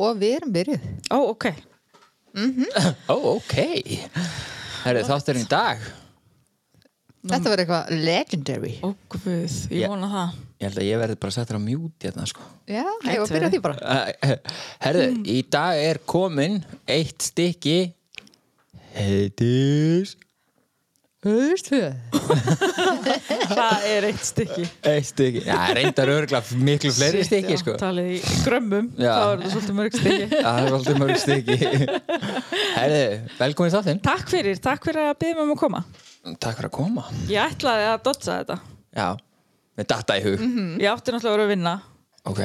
og við erum byrjuð. Ó, ok. Ó, ok Herri, þátturinn í dag Þetta var eitthvað legendary. Ó, guð, ég vona það. Ég held að ég verði bara settur á mjút hérna sko Já, ég var að byrja því bara. Herðu, í dag er komin eitt stykki heitir Höfust við. Það er eitt stykki. eitt stykki, já, reyndar örgla miklu fleiri stykki sko Talið í grömmum, Já. þá er það svolítið mörg stykki. Það er alltaf mörg stykki Herðu, velkomin í þáttinn Takk fyrir, takk fyrir að byggja mig um að koma. Takk fyrir að koma Ég ætlaði að dotsa þetta. Já, með data í hug Ég átti náttúrulega að vera að vinna Ok,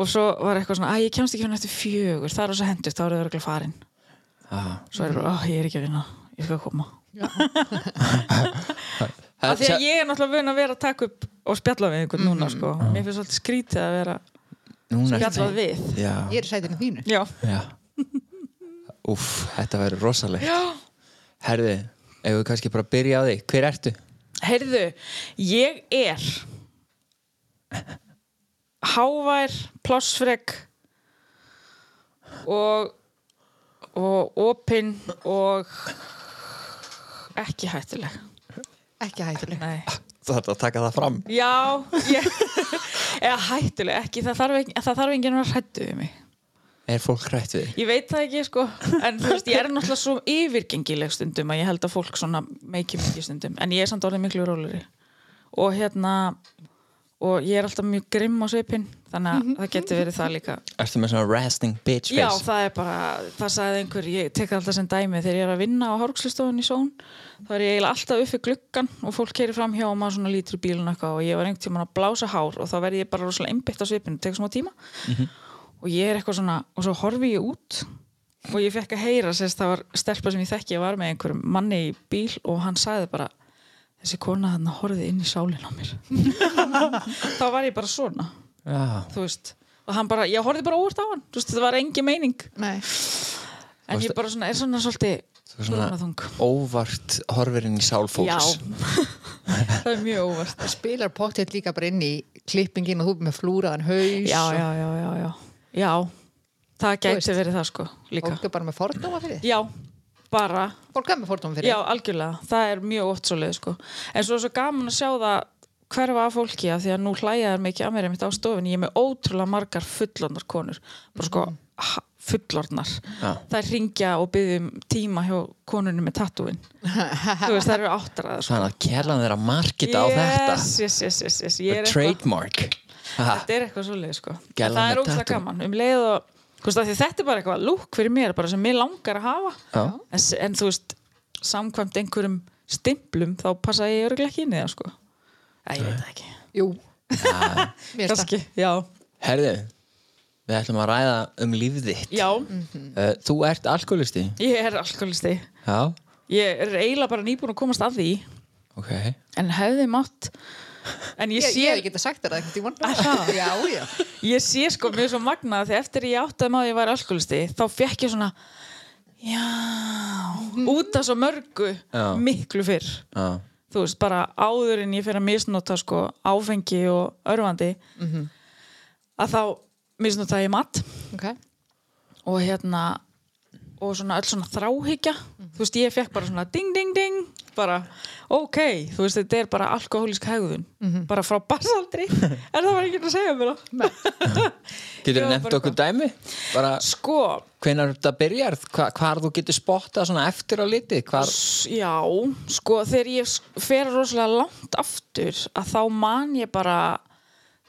og svo var eitthvað svona, að ég kemst ekki hann eftir fjögur, það er þess að hendust, þá er það örgulega farin. ah. Svo er það bara, "Ó, ég er ekki að vinna, ég skal koma. Það- Af því að ég er náttúrulega vun að vera að taka upp og spjalla við einhvern núna, sko. Mér finnst svolítið skrítið að vera spjallað við. Já, Ég er sætinu þínu. Já. já Úff, þetta verður rosalegt Já. Herðu, ef við kannski bara byrja á því Hver ertu? Heyrðu, ég er hávær, plássfrek og og opinn og ekki hættuleg Ekki hættuleg. Nei. Þú þarf að taka það fram Já, ég, eða hættuleg ekki, það þarf, ekki, það þarf enginn að hrættu við mig Er fólk hrætt við? Ég veit það ekki, sko, en þú veist, ég er náttúrulega svo yfirgengileg stundum að ég held að fólk svona meiki mikið stundum, en ég er samt orðið miklu róluri og hérna og ég er alltaf mjög grimm á svipinn þannig að það getur verið það líka. Ertu með svona resting bitch face? Já, það er bara, það sagði einhver ég tek alltaf sem dæmi þegar ég er að vinna á hárgslistofun í són, þá er ég eiginlega alltaf uppi gluggan og fólk keirir fram hjá og maður svona lítur í bílun eitthvað og ég var einhvern tímann að blása hár og þá verð ég bara rosalega einbytt á svipinu, tek smá tíma. Og ég er eitthvað svona, og svo horfi ég út og ég fekk að heyra sérst það var þessi kona þarna horfið inn í sálinn á mér þá var ég bara svona Já. þú veist og hann bara, ég horfði bara óvart á hann þú veist, það var engin meining Nei. en ég bara svona, er svona svolítið er svona- svona... Óvart horfirinn í sál já það er mjög óvart Það spilar pottet líka bara inn í klippingin og þú með flúraðan haus. já, og já, já, já, já já, það veist. gæti verið það sko líka Fólk er bara með fordóma fyrir þið. já, bara Fólk er með fordóma fyrir. Já, algjörlega, það er mjög leið sko. en svo er svo gaman að sjá það hverfa af fólki að því að nú hlæjaðar mikið að mér einmitt á stofinni, ég er með ótrúlega margar fullornar konur, bara sko ha- fullornar, Já. þær ringja og byggjum tíma hjá konunni með tattúin, þú veist, þær eru áttaraðar sko. Þannig að kærlan þeirra markita á þetta. Yes, yes, yes, yes, yes. Trademark. Ha, þetta er eitthvað svo leið sko. Það er ótrúlega gaman. Um leið og þetta er bara eitthvað lúk fyrir mér bara sem mér langar að hafa. En, en þú veist, samkvæmt einhverjum stimplum þá passa ég örgulega ekki inn í það sko. Æ, ég veit það ekki. Jú. Mér já, Herðu, við ætlum að ræða um lífið þitt. Já. Uh, Þú ert alkoholisti ég er alkoholisti Já, ég er eiginlega bara nýbúin að komast að því. Ok. En hefði mátt en ég Ég, sé, ég hef getað sagt þér það? Já, já. ég sé sko mjög svo magnað því eftir ég áttaði maður að ég væri alkoholisti þá fekk ég svona já, út af svo mörgu Já. miklu fyrr Já, þú veist, bara áður en ég fyrir að misnota sko áfengi og örvandi að þá misnota ég mat Ok. og hérna og svona öll svona þráhyggja. Þú veist, ég fekk bara svona ding ding ding bara, ok, þú veist, þetta er bara alkohólísk hegðun, bara frá barsaldri, en það var ekki að segja mér Getur þú nefnt okkur dæmi? Bara sko, hvenær þetta byrjar? Hva, hvar þú getur spottað svona eftir á litið? Hvar... já sko, þegar ég fer rosalega langt aftur, að þá man ég bara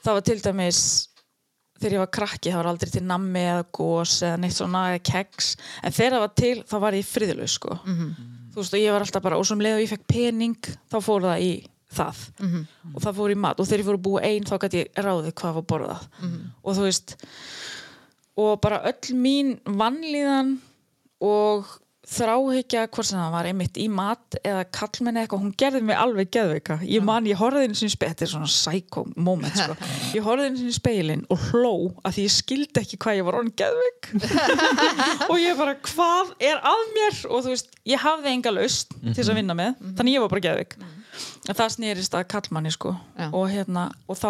það var til dæmis þegar ég var krakki, það var aldrei til nammi eða gós eða neitt svona eða keks en þegar það var til, þá var ég friðlaus sko. þú veist, og ég var alltaf bara og sem leið og ég fekk pening, þá fór það í það. Og það fór í mat. Og þegar ég fór að búa einn, þá gæti ég ráðið hvað var borðað. Og þú veist og bara öll mín vannlíðan og þráhyggja hvort sem það var einmitt í mat eða kallmenni eitthvað, hún gerði mig alveg geðveika. Ég man, ég horfði sinni í speil þetta er svona psycho moment sko. ég horfði sinni í speilin og hló að því ég skildi ekki hvað ég var orðin geðveik. Og ég bara, hvað er að mér? Og þú veist, ég hafði enga laust til þess að vinna með, þannig ég var bara geðveik. En það snerist að kallmanni sko. Og hérna, og þá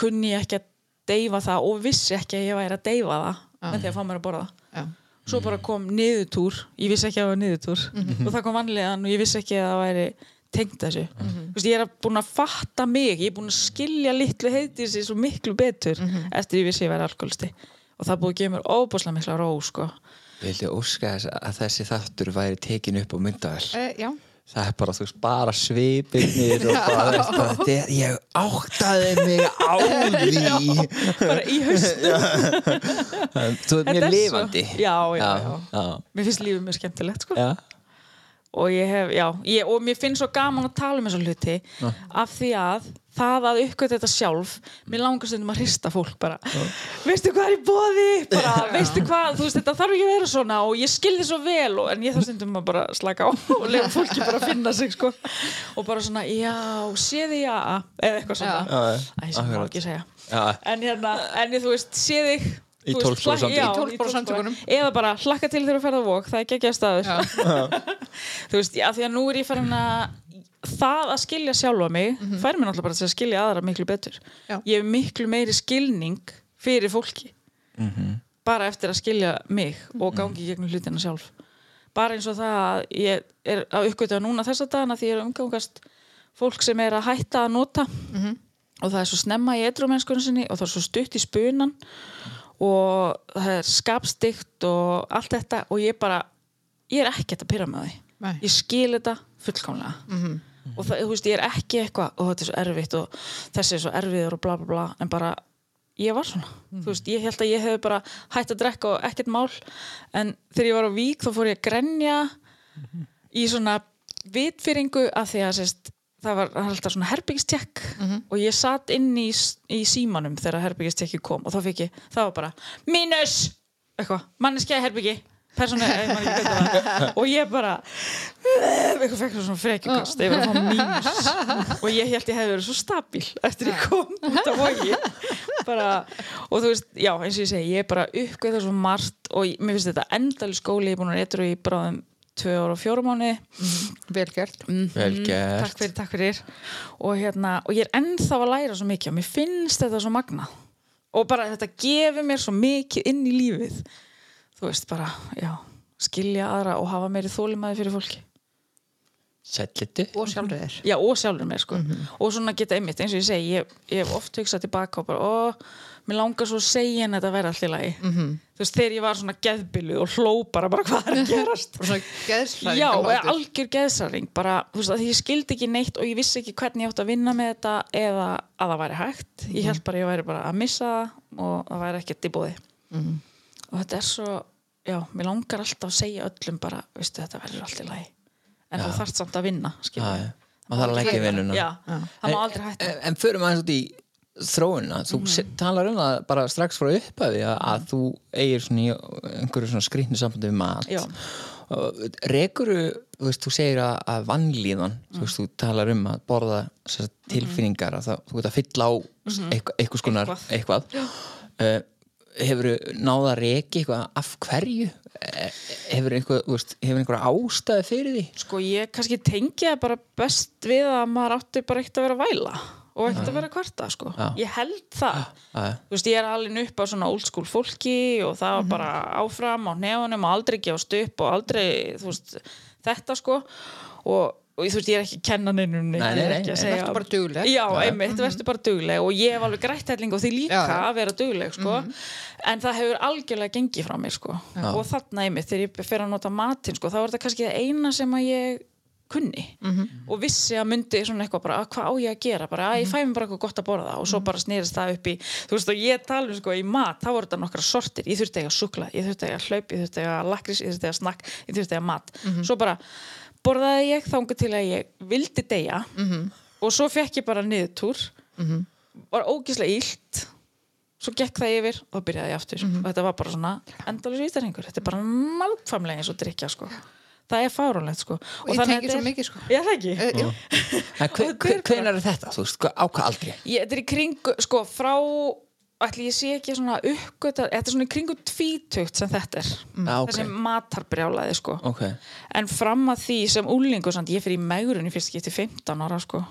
kunni ég ekki að deyfa það og vissi ekki að ég væri að deyfa það með því að fá mér að borða. Svo bara kom niðurtúr. Ég vissi ekki að það var niðurtúr. Og það kom vanlegan og ég vissi ekki að það væri tengt þessu. Þú veist, ég er búin að fatta mig. Ég er búin að skilja litlu heitir svo miklu betur eftir ég vissi að ég væri alkoholisti og það búið að gefa mér óbúslega mikla ró sko. Vildi óska þess að þessi þáttur væri tekin upp á myndavel E, já. Það er bara, þú veist, bara svipirnir og bara, veist, þetta er, ég áttaði mig á því. Bara í haust þú Þetta mjög er svo- lifandi. Já, já, já. já, mér finnst lífið mjög skemmtilegt sko. já. og ég hef, já, ég, og mér finnst svo gaman að tala um þessu hluti af því að það að uppgöta þetta sjálf mér langar stundum að hrista fólk bara. Veistu hvað er í bóði bara, veistu hvað, þú veist þetta þarf ekki að vera svona og ég skil þið svo vel og, en ég þarf stundum að bara slaka á og lefa fólki bara að finna sig sko. Og bara svona, já, séði já eða eitthvað svona. Já, Æ, sem má ekki segja. En hérna, en þú veist, séði Í 12 samtökum. já, Í 12 í 12 samtökunum. eða bara hlakka til þegar þú ferð á vok það er ekki ekki að staður þú veist, já, því að nú er ég farin að það að skilja sjálfa mig fær mér náttúrulega bara til að skilja aðra miklu betur. Já. ég hef miklu meiri skilning fyrir fólki. Bara eftir að skilja mig og gangi í gegnum hlutina sjálf. Bara eins og það að ég er að uppgöta núna þessa dagana því ég er umgangast fólk sem er að hætta að nota. Og það er svo snemma í edrumennskunum sinni og það er svo stutt í spunan og það er skapstygt og allt þetta og ég bara ég er ekkert að pyrra með því Nei. ég skil þetta fullkomlega og það, þú veist, ég er ekki eitthvað og þetta er svo erfitt og þessi er svo erfiður og bla bla bla en bara, ég var svona. Þú veist, ég held að ég hefði bara hætt að drekka og ekkert mál. En þegar ég var á vík þá fór ég að grenja í svona vitfyringu af því að sérst, það var alltaf svona herbyggistjekk og ég satt inn í, í símanum þegar herbyggistjekki kom og þá fikk ég, það var bara mínus, eitthvað, manneskja herbyggi persónu, ég man ekki hvað það. Var og ég bara eitthvað fekk svona frekjukast. Yfir að fá mínus og ég held ég hefði verið svo stabíl eftir ég kom út af vogi. Bara, og þú veist, já, eins og ég segi ég er bara uppgöða svo margt og ég- mér finnst þetta endali skóli, ég er búin að eitthvað í bráðum tvö ára og fjóra mánu vel gert. Vel gert. takk fyrir, takk fyrir. Og, hérna, og ég er ennþá að læra svo mikið og mér finnst þetta svo magna og bara þetta gefur mér svo mikið inn í lífið þú veist bara, já skilja aðra og hafa meiri þólimaði fyrir fólki. Sætlitu og sjálfur þér. Já og sjálfur mér sko. Og svona geta einmitt eins og ég segi ég, ég hef oft hugsað tilbaka og bara ó, mér langar svo að segja henni að þetta væri allt í lagi. -hmm. þú veist þegar ég var svona geðbilu og hló bara, bara hvað er að gerast? Og svona geðsræðing Já, algjör geðsarring bara, þú veist, að ég skildi ekki neitt og ég vissi ekki hvernig ég átt að vinna með þetta eða að það væri hægt. Ég held bara að ég væri bara að missa það og það væri ekkert í bóði og þetta er svo, já, mér langar alltaf að segja öllum bara, veistu, þetta verður allt í lagi. En þú þarft samt að vinna Já, já. Maður þarf að leggja vinnuna. Já, það má aldrei hætta. En, en förum aðeins út í þróunina. Þú mm talar um það bara strax frá upphafi að, að þú eigir svona í einhverju svona skrýtni sambandi við mat. Já. Rekuru, þú veist, þú segir að, að vannlíðan, þú veist, þú talar um að borða þessar tilfinningar að það, þú veit að fylla á eitthvað, eitthvað skonar Eitthvað. eitthvað. Uh, hefur náða að reki eitthvað af hverju Eh, hefur einhverja ástæði fyrir því Sko ég kannski tengi það bara best við að maður átti bara eitt að vera að væla og eitt að vera að kvarta sko. Já. ég held það já. þú veist ég er alveg upp á svona old school fólki og það var bara áfram á nefunum og aldrei gefast upp og aldrei þú veist þetta sko og, og þú veist ég er ekki að kenna neinum neitt, Nei, nei, nei, ekki að segja Vertu bara dugleg. já, einmitt, verður bara dugleg. Og ég hef alveg grætt helling og því líka Já. að vera dugleg sko. en það hefur algjörlega gengið frá mér sko. og þarna einmitt þegar ég fer að nota matinn sko, þá er þetta kannski það eina sem að ég kunni. Og vissi að myndi svona eitthvað bara, að hvað á ég að gera? Bara, að ég fæ mér bara eitthvað gott að borða. Og svo bara snerist það upp í, þú veist og ég tala um sko í mat, þá voru þetta nokkra sortir. Ég þurfti að eiga súkla, ég þurfti að eiga hlaup ég þurfti að eiga lakris, ég þurfti að eiga snakk ég þurfti að eiga mat, svo bara borðaði ég þángu til að ég vildi deyja. Og svo fekk ég bara niðurtúr. Var ógislega illt. Svo gekk það yfir og þá byrjaði ég aftur. Og þetta var bara svona endalus vítaringur þetta er bara nákvæmlega eins og drikja sko. það er fáránlegt sko. Og ég tengi svo mikið, sko. Já, það ekki? Eh, er hve, hvenar er þetta, þú veist, hva- á hvað aldrei? ég, þetta er í kringu, sko, frá ætli ég sé ekki svona uppgöta þetta er svona í kringu tvítugt sem þetta er. Já, ok. þessi matarbrjálaði sko. Ok, en fram að því sem úlingur samt, ég fyrir í megrun í fyrst skipti 15 ára sko.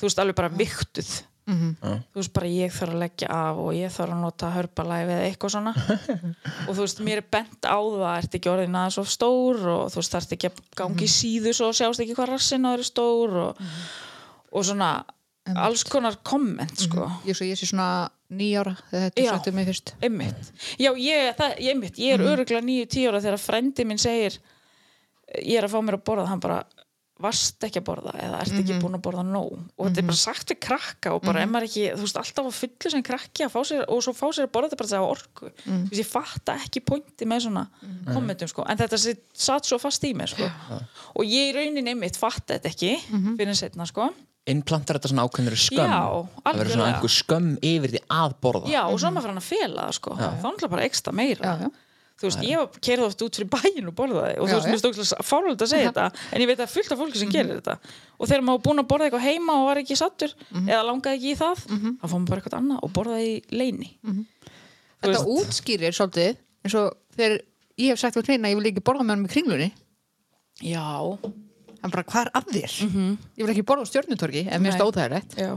Þú veist alveg bara viktuð þú veist bara ég þarf að leggja af og ég þarf að nota hörpalæfi eða eitthvað svona. Og þú veist mér er bent á það ert ekki orðin aðeins of stór og þú veist þarft ekki að gangi í síðu svo sjást ekki hvað rassin á þeir er stór og, og svona alls konar komment sko. Ég, svo, ég sé svona nýjára þegar þetta sættu mig fyrst. einmitt, já ég, það, ég, einmitt, ég er öruglega nýju tíu ára þegar frendi minn segir ég er að fá mér að borða hann bara varst ekki að borða eða ert ekki búin að borða nóg? Og þetta er bara sagt við krakka og bara maður ekki, þú veist, alltaf að fullu sem krakki að fá sér, og svo fá sér að borða þetta bara að segja orku, þú veist, ég fatta ekki pointi með svona kommentum, sko. En þetta satt svo fast í mér, sko. Og ég í rauninni einmitt fatta þetta ekki fyrir setna, sko innplantar þetta svona ákveðnir skömm. Já, það verður svona einhver skömm yfir því að borða. Já, og svo er maður fyrir hann að fela það sko. þá er náttúrulega bara ekstra meira. Já, já. þú veist, ég kerði oft út fyrir bæin og borðaði og Já, þú veist, mér stókslega fárlega að segja þetta en ég veit að fullt af fólki sem gerir þetta. Og þegar maður búin að borða eitthvað heima og var ekki sattur eða langaði ekki í það þá fór maður bara eitthvað annað og borðaði í leini Þetta útskýrir svolítið eins og þegar ég hef sagt hann bara, hvað er að þér? Ég vil ekki borða á stjörnutorgi en mér stóð það er rétt. Já,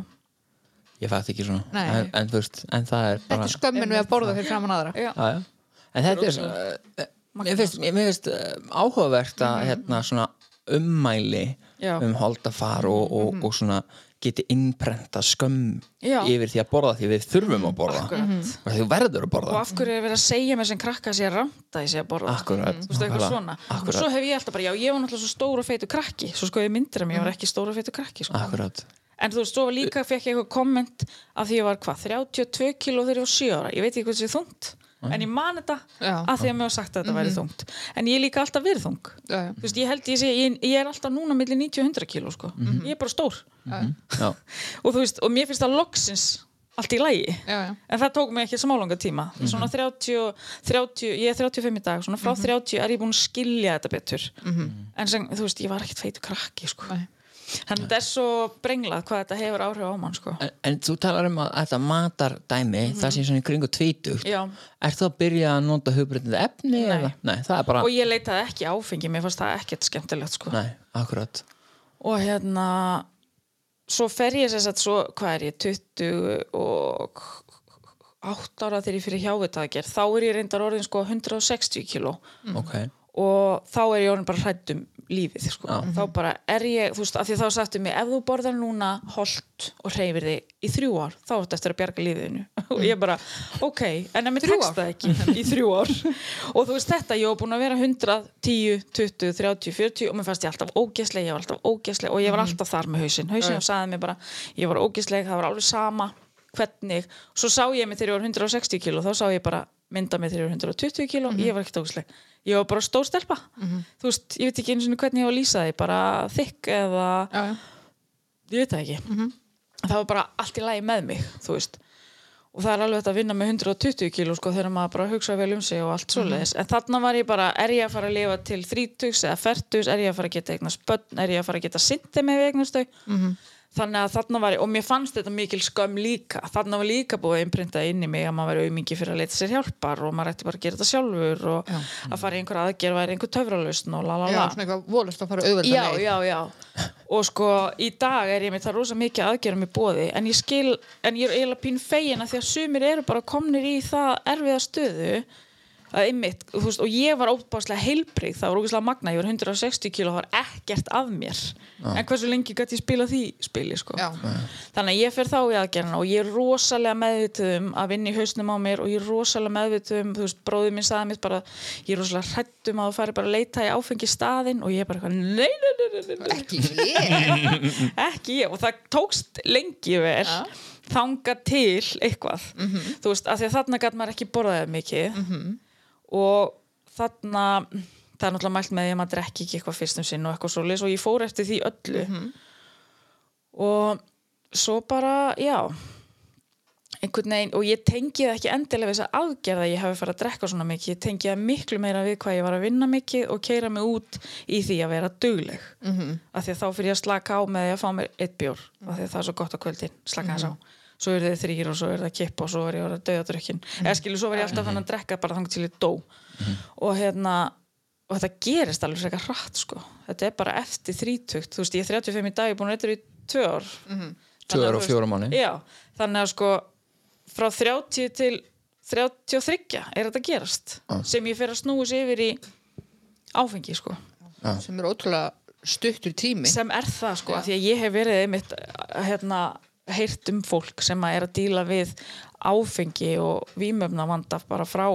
ég fætti ekki svona. En, en, veist, en það er Þetta bara er skömmin við að borða fyrir framan aðra. Já. já, en þetta er mér finnst, mér finnst uh, áhugavert að hérna svona ummæli Já. um holdafar og, og, og svona geti innprenta skömm Já. yfir því að borða því við þurfum að borða Akkurat. og því verður að og borða af hverju er verið að segja mér sem krakka að sé að ranta í sig að borða Akkurat, þú veist eitthvað svona og Akkurat. svo hef ég alltaf bara, já ég var náttúrulega svo stór og feitu krakki svo sko ég myndir að mér, ég var ekki stór og feitu krakki sko. En þú veist, svo líka fekk ég eitthvað komment af því ég var hvað, 32 kíló þegar ég var 7 ára. Ég veit ekki hvað þessi þungt, en ég man þetta af því að mér var sagt að þetta væri þungt. En ég er líka alltaf verið þung. Já, já. Þú veist, ég held, ég, sé, ég, ég er alltaf núna millir 90 og 100 kíló, sko. Ég er bara stór. já, Og þú veist, og mér finnst það loksins allt í lægi. Já, já. En það tók mig ekki smálanga tíma. Svona 30, 30, ég er 35 í dag, svona frá 30 er ég búin að skilja þetta betur. En sem, þú veist, ég var ekkert feitu krakki, sko. Nei. Þannig þetta er svo brenglað hvað þetta hefur áhrif á mann, sko. en, en þú talar um að þetta matardæmi það sé svona í kringu tvítugt. Er þú að byrja að nota hugbreytið efni? Nei. Nei, það bara og ég leitaði ekki áfengi, mér fannst það ekkert skemmtilegt sko. Nei, akkurat og hérna svo fer ég sér satt svo, hvað er ég 20 og 8 ára þegar ég fyrir hjávitaðgerð þá er ég reyndar orðin sko 160 kíló Ok, og þá er ég orðin bara hrætt um lífið sko. þá bara er ég, þú veist, af því þá sagtu mig ef þú borðar núna holt og hreyfir þig í þrjú ár, þá ertu eftir að bjarga lífiðinu. Og ég bara, ok en ef mér tekst það ekki í þrjú ár. Og þú veist þetta, ég var búin að vera 100 10, 20, 30, 40 og mér fannst ég alltaf ógeðsleg, ég var alltaf ógeðsleg og ég var alltaf þar með hausinn, hausinn og sagði mér bara ég var ógeðsleg, það var alveg sama hvernig, svo sá ég mig þegar ég var 160 kíló, þá sá ég bara mynda mig þegar ég var 120 kíló, ég var ekkert ógeðsleg. Ég var bara stór stelpa. Þú veist, ég veit ekki eins og hvernig ég var að lýsa því bara þykk eða Já, já. ég veit það ekki. Það var bara allt í lagi með mig og það er alveg hægt að vinna með 120 kíló sko þegar maður bara hugsa vel um sig og allt svoleiðis. En þarna var ég bara, er ég að fara að lifa til 30 eða 40, er ég að fara að geta eignast börn, er ég að fara að geta sindi með eignast þannig að þarna var ég, og mér fannst þetta mikil skömm líka, þarna var líka búið að innprinta inn í mig að maður veri auðmingi fyrir að leita sér hjálpar og maður ætti bara að gera þetta sjálfur og Já. að fara í einhver aðgerð væri einhver töfralausn og la la Já, svona eitthvað volust að fara auðvelda já, já, já. Og sko í dag er ég með það rosa mikið aðgerum í bóði en ég skil, en ég er eiginlega pín fegin að því að sumir eru bara komnir í það erfiða stöðu að einmitt, veist, og ég var óbáslega heilbrigð, það var óbáslega magna, ég var 160 kíló það var ekkert af mér en hversu lengi gæti ég spila því spili sko. Já. þannig að ég fer þá í aðgerðina og ég er rosalega meðvituð um að vinna í hausnum á mér og ég er rosalega meðvituð um, þú veist, bróðið minn sagði mér bara, ég er rosalega hrættum að þú fari bara að leita í áfengi staðinn og ég er bara eitthvað, nei, nei, nei, nei, nei, nei Ekki ég. ekki ég og það tókst lengi vel Ja. þanga til eitthvað þú veist, af því að þarna gæt maður ekki borðaðið mikið og þarna það er náttúrulega mælt með því að maður drekki ekki eitthvað fyrst um sinn og eitthvað svoleiðis og ég fór eftir því öllu. Og svo bara, já einhvern veginn, og ég tengi það ekki endilega við þess að aðgerða að ég hafi farið að drekka svona mikið, ég tengi það miklu meira við hvað ég var að vinna mikið og keira mig út í því að vera dugleg. Mm -hmm. af því að þá fyrir ég að slaka á með því að fá mér eitt bjór, af því að það er svo gott á kvöldin slaka þess á, svo eru þið þrýr og svo eru það kipp og svo er ég að döða drukkin eða skilu, svo var ég alltaf fann að drekka bara þannig til ég dó. Og hérna og þetta gerist alveg frekar hratt sko. Þetta er bara eftir þrítugt. Þú veist, ég er 35 í dag, ég er búin að eitthvað í tvö ár. Tvö Þannig að ár og fjóra mánuði. Já, þannig að sko frá 30 til 33 er þetta gerast sem ég fer að snúi sig yfir í áfengi sko. Sem er ótrúlega stuttur tími. Sem er það sko, af því að ég hef verið einmitt hérna, heyrt um fólk sem að er að díla við áfengi og vímöfna vanda bara frá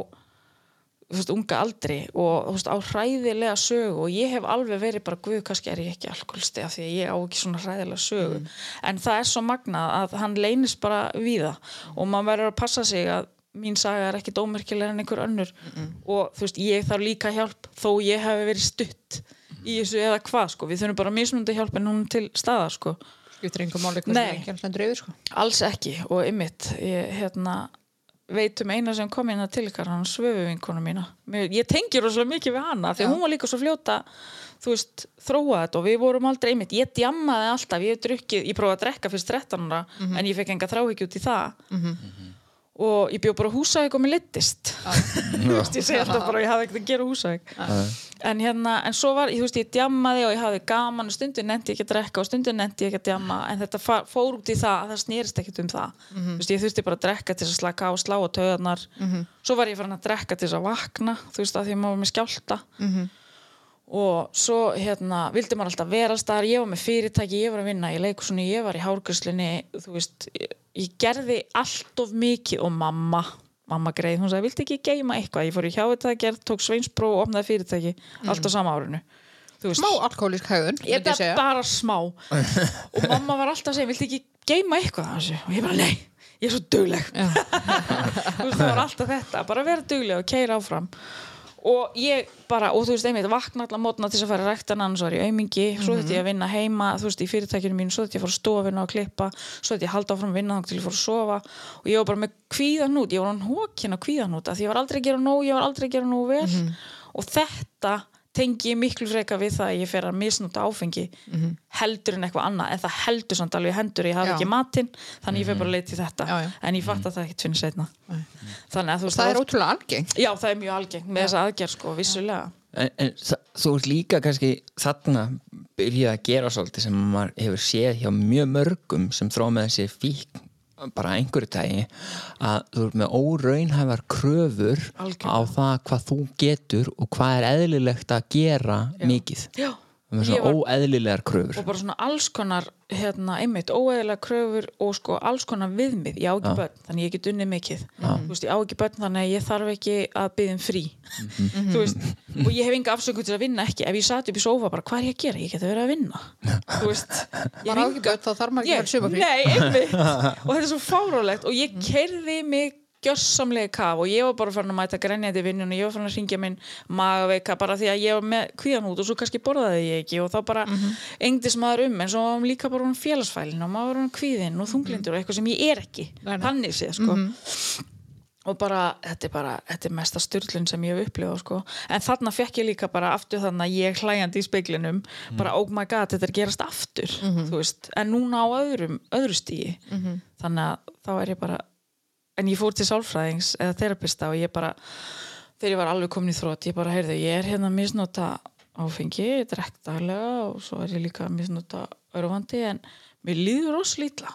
veist, unga aldri og veist, á hræðilega sögu. Og ég hef alveg verið bara guð, kannski er ég ekki alkoholisti af því að ég á ekki svona hræðilega sögu. En það er svo magnað að hann leynist bara víða og maður verður að passa sig að mín saga er ekki dómerkilega en einhver önnur. Og þú veist, ég þarf líka hjálp þó ég hef verið stutt í þessu eða hvað, sko, við þurfum bara mismundi hjálp en hún til staðar, sko skiptir einhver máli hvernig hann stendur yfir sko. alls ekki. Og ymmit ég hérna veit um eina sem kom inn til ykkar, hann svöfu vinkonu mína. Ég tengi rosalega mikið við hana því hún var líka svo fljóta þú veist, þróa þetta. Og við vorum aldrei einmitt ég djammaði alltaf, ég hef drukkið ég prófaði að drekka fyrst 13 ára en ég fekk enga þráhyggju út í það. Og ég bjó bara á húsavík og mér littist þú veist, ég segi alltaf bara að ég hafði ekkert að gera á húsavík en hérna, en svo var, ég, veist, ég djammaði og ég hafði gaman og stundin nefndi ég ekki að drekka og stundin nefndi ég ekki að djamma en þetta fór út í það að það snerist ekkert um það. Þú veist, ég þurfti bara að drekka til að slaka á og slá á taugarnar. Svo var ég farin að drekka til að vakna þú veist, að því að maður var með skjálta og svo hérna vildi maður alltaf vera staðar, ég var með fyrirtæki ég var að vinna í leikusinu, ég var í hárgurslunni þú veist, ég, ég gerði allt of mikið og mamma mamma greið, hún sagði, vildi ekki geima eitthvað? Ég fór í hjá þetta að gerð, tók sveinspróf og opnaði fyrirtæki, allt á sama árinu. Smá alkohólísk hægun ég er segja. bara smá. Og mamma var alltaf að segja, vildi ekki geima eitthvað? Og ég bara, nei, ég er svo dugleg. Þú veist, það var alltaf þetta bara vera dugleg og keira áfram og ég bara, og þú veist, einmitt vakna allar mótna til þess að fara að rækta annars var ég aumingi, svo þetta ég að vinna heima þú veist, í fyrirtækinu mínu, svo þetta ég fór að stofina og klippa svo þetta ég halda áfram að vinna þá til ég fór að sofa. Og ég var bara með kvíðanút ég var hann hókin á kvíðanút af því ég var aldrei að gera nóg, ég var aldrei að gera nóg vel. Og þetta tengi ég miklu freka við það að ég fer að misnúta áfengi heldur en eitthvað annað en það heldur samt alveg í hendur ég hafi Já. ekki matinn þannig ég fer bara að leita í þetta. Já, já. en ég fatt að það ekkert finnir setna þannig að þú veist það er oft- ótrúlega algengt. Já það er mjög algengt með þessa aðgerð sko vissulega. En, en þú ert líka kannski þarna byrjað að gera svolítið sem maður hefur séð hjá mjög mörgum sem þrá með þessi fík bara einhverju tægi að þú ert með óraunhæfar kröfur Algjörlega. á það hvað þú getur og hvað er eðlilegt að gera mikið. Já með Ég svona var- óeðlilegar kröfur. Og bara svona alls konar hérna, einmitt, óeðilega kröfur og sko alls konar viðmið, ég á ekki börn þannig ég get unnið mikið. Þú veist, ég á ekki börn þannig að ég þarf ekki að byggja um frí. Mhm. þú veist, og ég hef enga afsökun til að vinna ekki, ef ég sat upp í sófa bara hvað er ég að gera, ég get að vera að vinna. Þú veist, ég ekki börn þá þarf maður ekki að vera einmitt. Og þetta er svo fárálegt og ég kerði mig gjörsamlega kaf og ég var bara farin að mæta grenjandi vinnun og ég var farin að ringja minn magaveika bara því að ég var með kvíðanút og svo kannski borðaði ég ekki og þá bara engdist maður um en svo var maður líka bara um félagsfælin og maður var um kvíðin og þunglindur og eitthvað sem ég er ekki þannig séð sko. Og bara, þetta er bara, þetta er mesta styrlun sem ég hef upplifað sko. En þarna fekk ég líka bara aftur þannig að ég hlæjandi í speiklinum, bara oh my god þetta er gerast aftur, veist. En núna á öðrum, öðru en ég fór til sálfræðings eða terapista og ég bara, þegar ég var alveg komin í þrótt, ég bara, heyrðu, ég er hérna að misnota áfengi, daglega og svo er ég líka að misnota örvandi en mér líður roslítla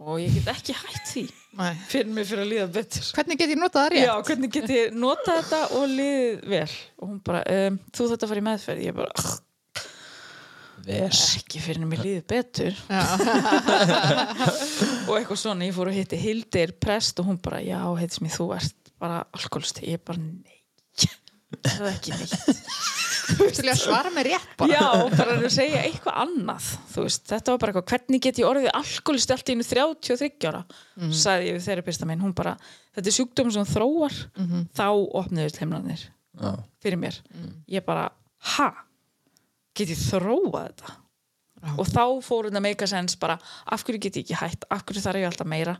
og ég get ekki hætt því fyrir mig fyrir að líða betur. Hvernig get ég notað það rétt? Já, hvernig get ég notað þetta og liðið vel? Og hún bara, um, þú þetta í meðferð. Ég bara, "Ugh, Ves. ekki fyrir mig líðið betur. Já. og eitthvað svona, ég fór að hitti Hildir prest og hún bara, já, heitis mér, þú ert bara alkoholisti, ég bara, nei. Það er ekki neitt. Til ég að svara mig rétt bara. Já, bara að segja eitthvað annað þú veist, þetta var bara eitthvað, hvernig get ég orðið alkoholist allt í einu 33 ára? Sagði ég við þeirra minn, hún bara þetta er sjúkdómur sem þróar. Þá opniðust heimlanir Já. fyrir mér, ég bara ha, get ég þróað þetta? Og þá fór þetta meika sens bara, af hverju get ég ekki hætt? Af hverju þarf ég alltaf meira?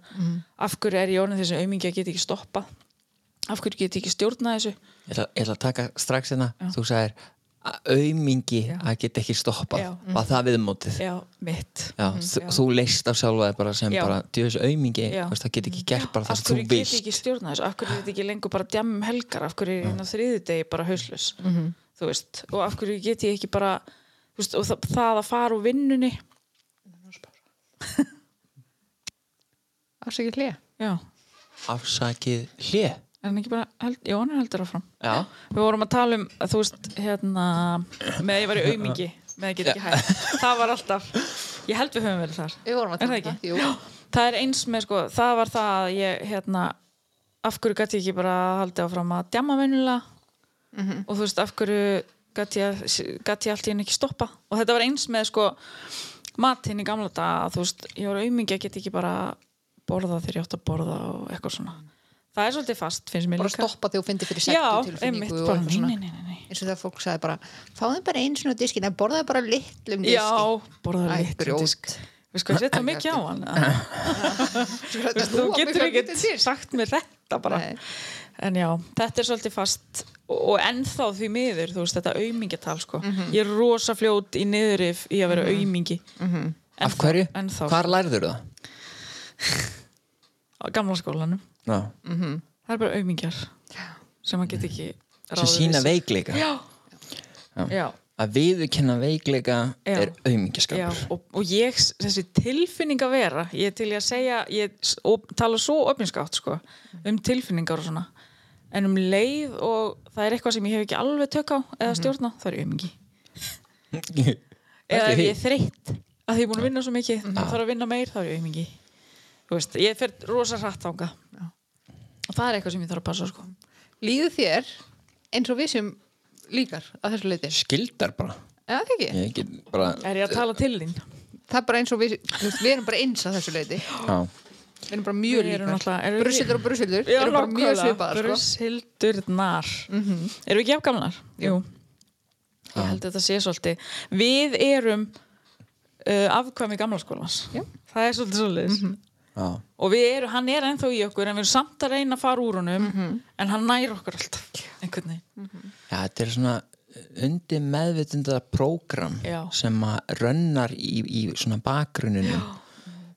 Af hverju er ég orðin þessi aumingi að get ekki stoppað? Af hverju get ég ekki stjórnað þessu? Ég ætla, ég ætla að taka strax hérna. Þú sagðir að aumingi að geta ekki stoppað. Já. var það viðmótið? Já, mitt. Já, þú, þú leist á sjálfa bara sem Já. bara Já. veist, það get ekki gert bara það af sem þú hverju get ég vilt. ekki stjórna þessu? Af hverju get ég ekki lengur bara djam um helgar? Af hverju er ég inn á þriðudegi bara hauslus þú veist, og af hverju get ég ekki bara þú veist, og það, það að fara úr vinnunni. Afsækja hlið Já, afsakið hlið er hann ekki bara held, já, hann er heldur áfram. Já, Við vorum að tala um, að þú veist, hérna með að ég var í aumingi með að ég get ekki hægt Það var alltaf, ég held við höfum verið þar. Við vorum að Er það um Jú. Það er eins með, sko, það var það að ég, hérna af hverju gæti ég ekki bara haldið áfram að djama venjulega og þú veist, af hverju gæti ég, gæti ég allt í henni ekki stoppa og þetta var eins með, sko matinn í gamla dag, þú veist, ég var aumingi að geta ekki bara borða þegar ég átt að borða og eitthvað svona. Það er svolítið fast, finnst mér bara líka. stoppa þegar þú finnir fyrir sektu tilfinningu og bara, eitthvað svona. nei, nei, nei, nei. eins og þegar fólk sagði bara fáðu bara einu svona diskin en borðaði bara litlum diski Já, borðaði litlum disk. Við sko að setja mikið á hann. Þú getur til sagt mér þetta bara. Nei. En já, þetta er svolítið fast og, ennþá því miður, þú veist, þetta aumingatal sko. Ég er rosa fljót í niðurif í að vera aumingi. Af hverju? Ennþá, hvar lærður það? á gamla skólanum. Já. Það er bara aumingjar sem maður get ekki sem ráðið sína við sig. veikleika. Já, já. Að viðurkenna veikleika Já. er Já, aumingaskapur og, og ég, þessi tilfinning að vera ég til í að segja ég og tala svo opinskátt sko, um tilfinningar og svona en um leið og það er eitthvað sem ég hef ekki alveg tök á eða stjórna, það er aumingi eða ef ég er þreytt. Að því ég er búin að vinna svo mikið mm þarf að vinna meir, þá er ég veist, ég fer rosa hratt ánga og það er eitthvað sem ég þarf að passa sko. líður þér eins og við sem líkar að þessu leiti skildar bara. Ekki? Ég bara er ég að tala til þín? Það er bara eins og við þú veist, við erum bara eins að þessu leiti já. Við erum bara mjög Við líkar. við- brusildur og brusildur erum bara mjög svipaðar sko. Brusildurnar Erum við ekki afgamlar? Jú. Ég held að þetta sé svolítið Við erum uh, afkvæmi gamla skólans Já. Það er svolítið svolítið Já. Og við erum, hann er ennþá í okkur en við erum samt að reyna að fara úr honum en hann nær okkur alltaf veginn. Já, þetta er svona undir meðvitundað prógram Já. sem að rönnar í, í svona bakgruninu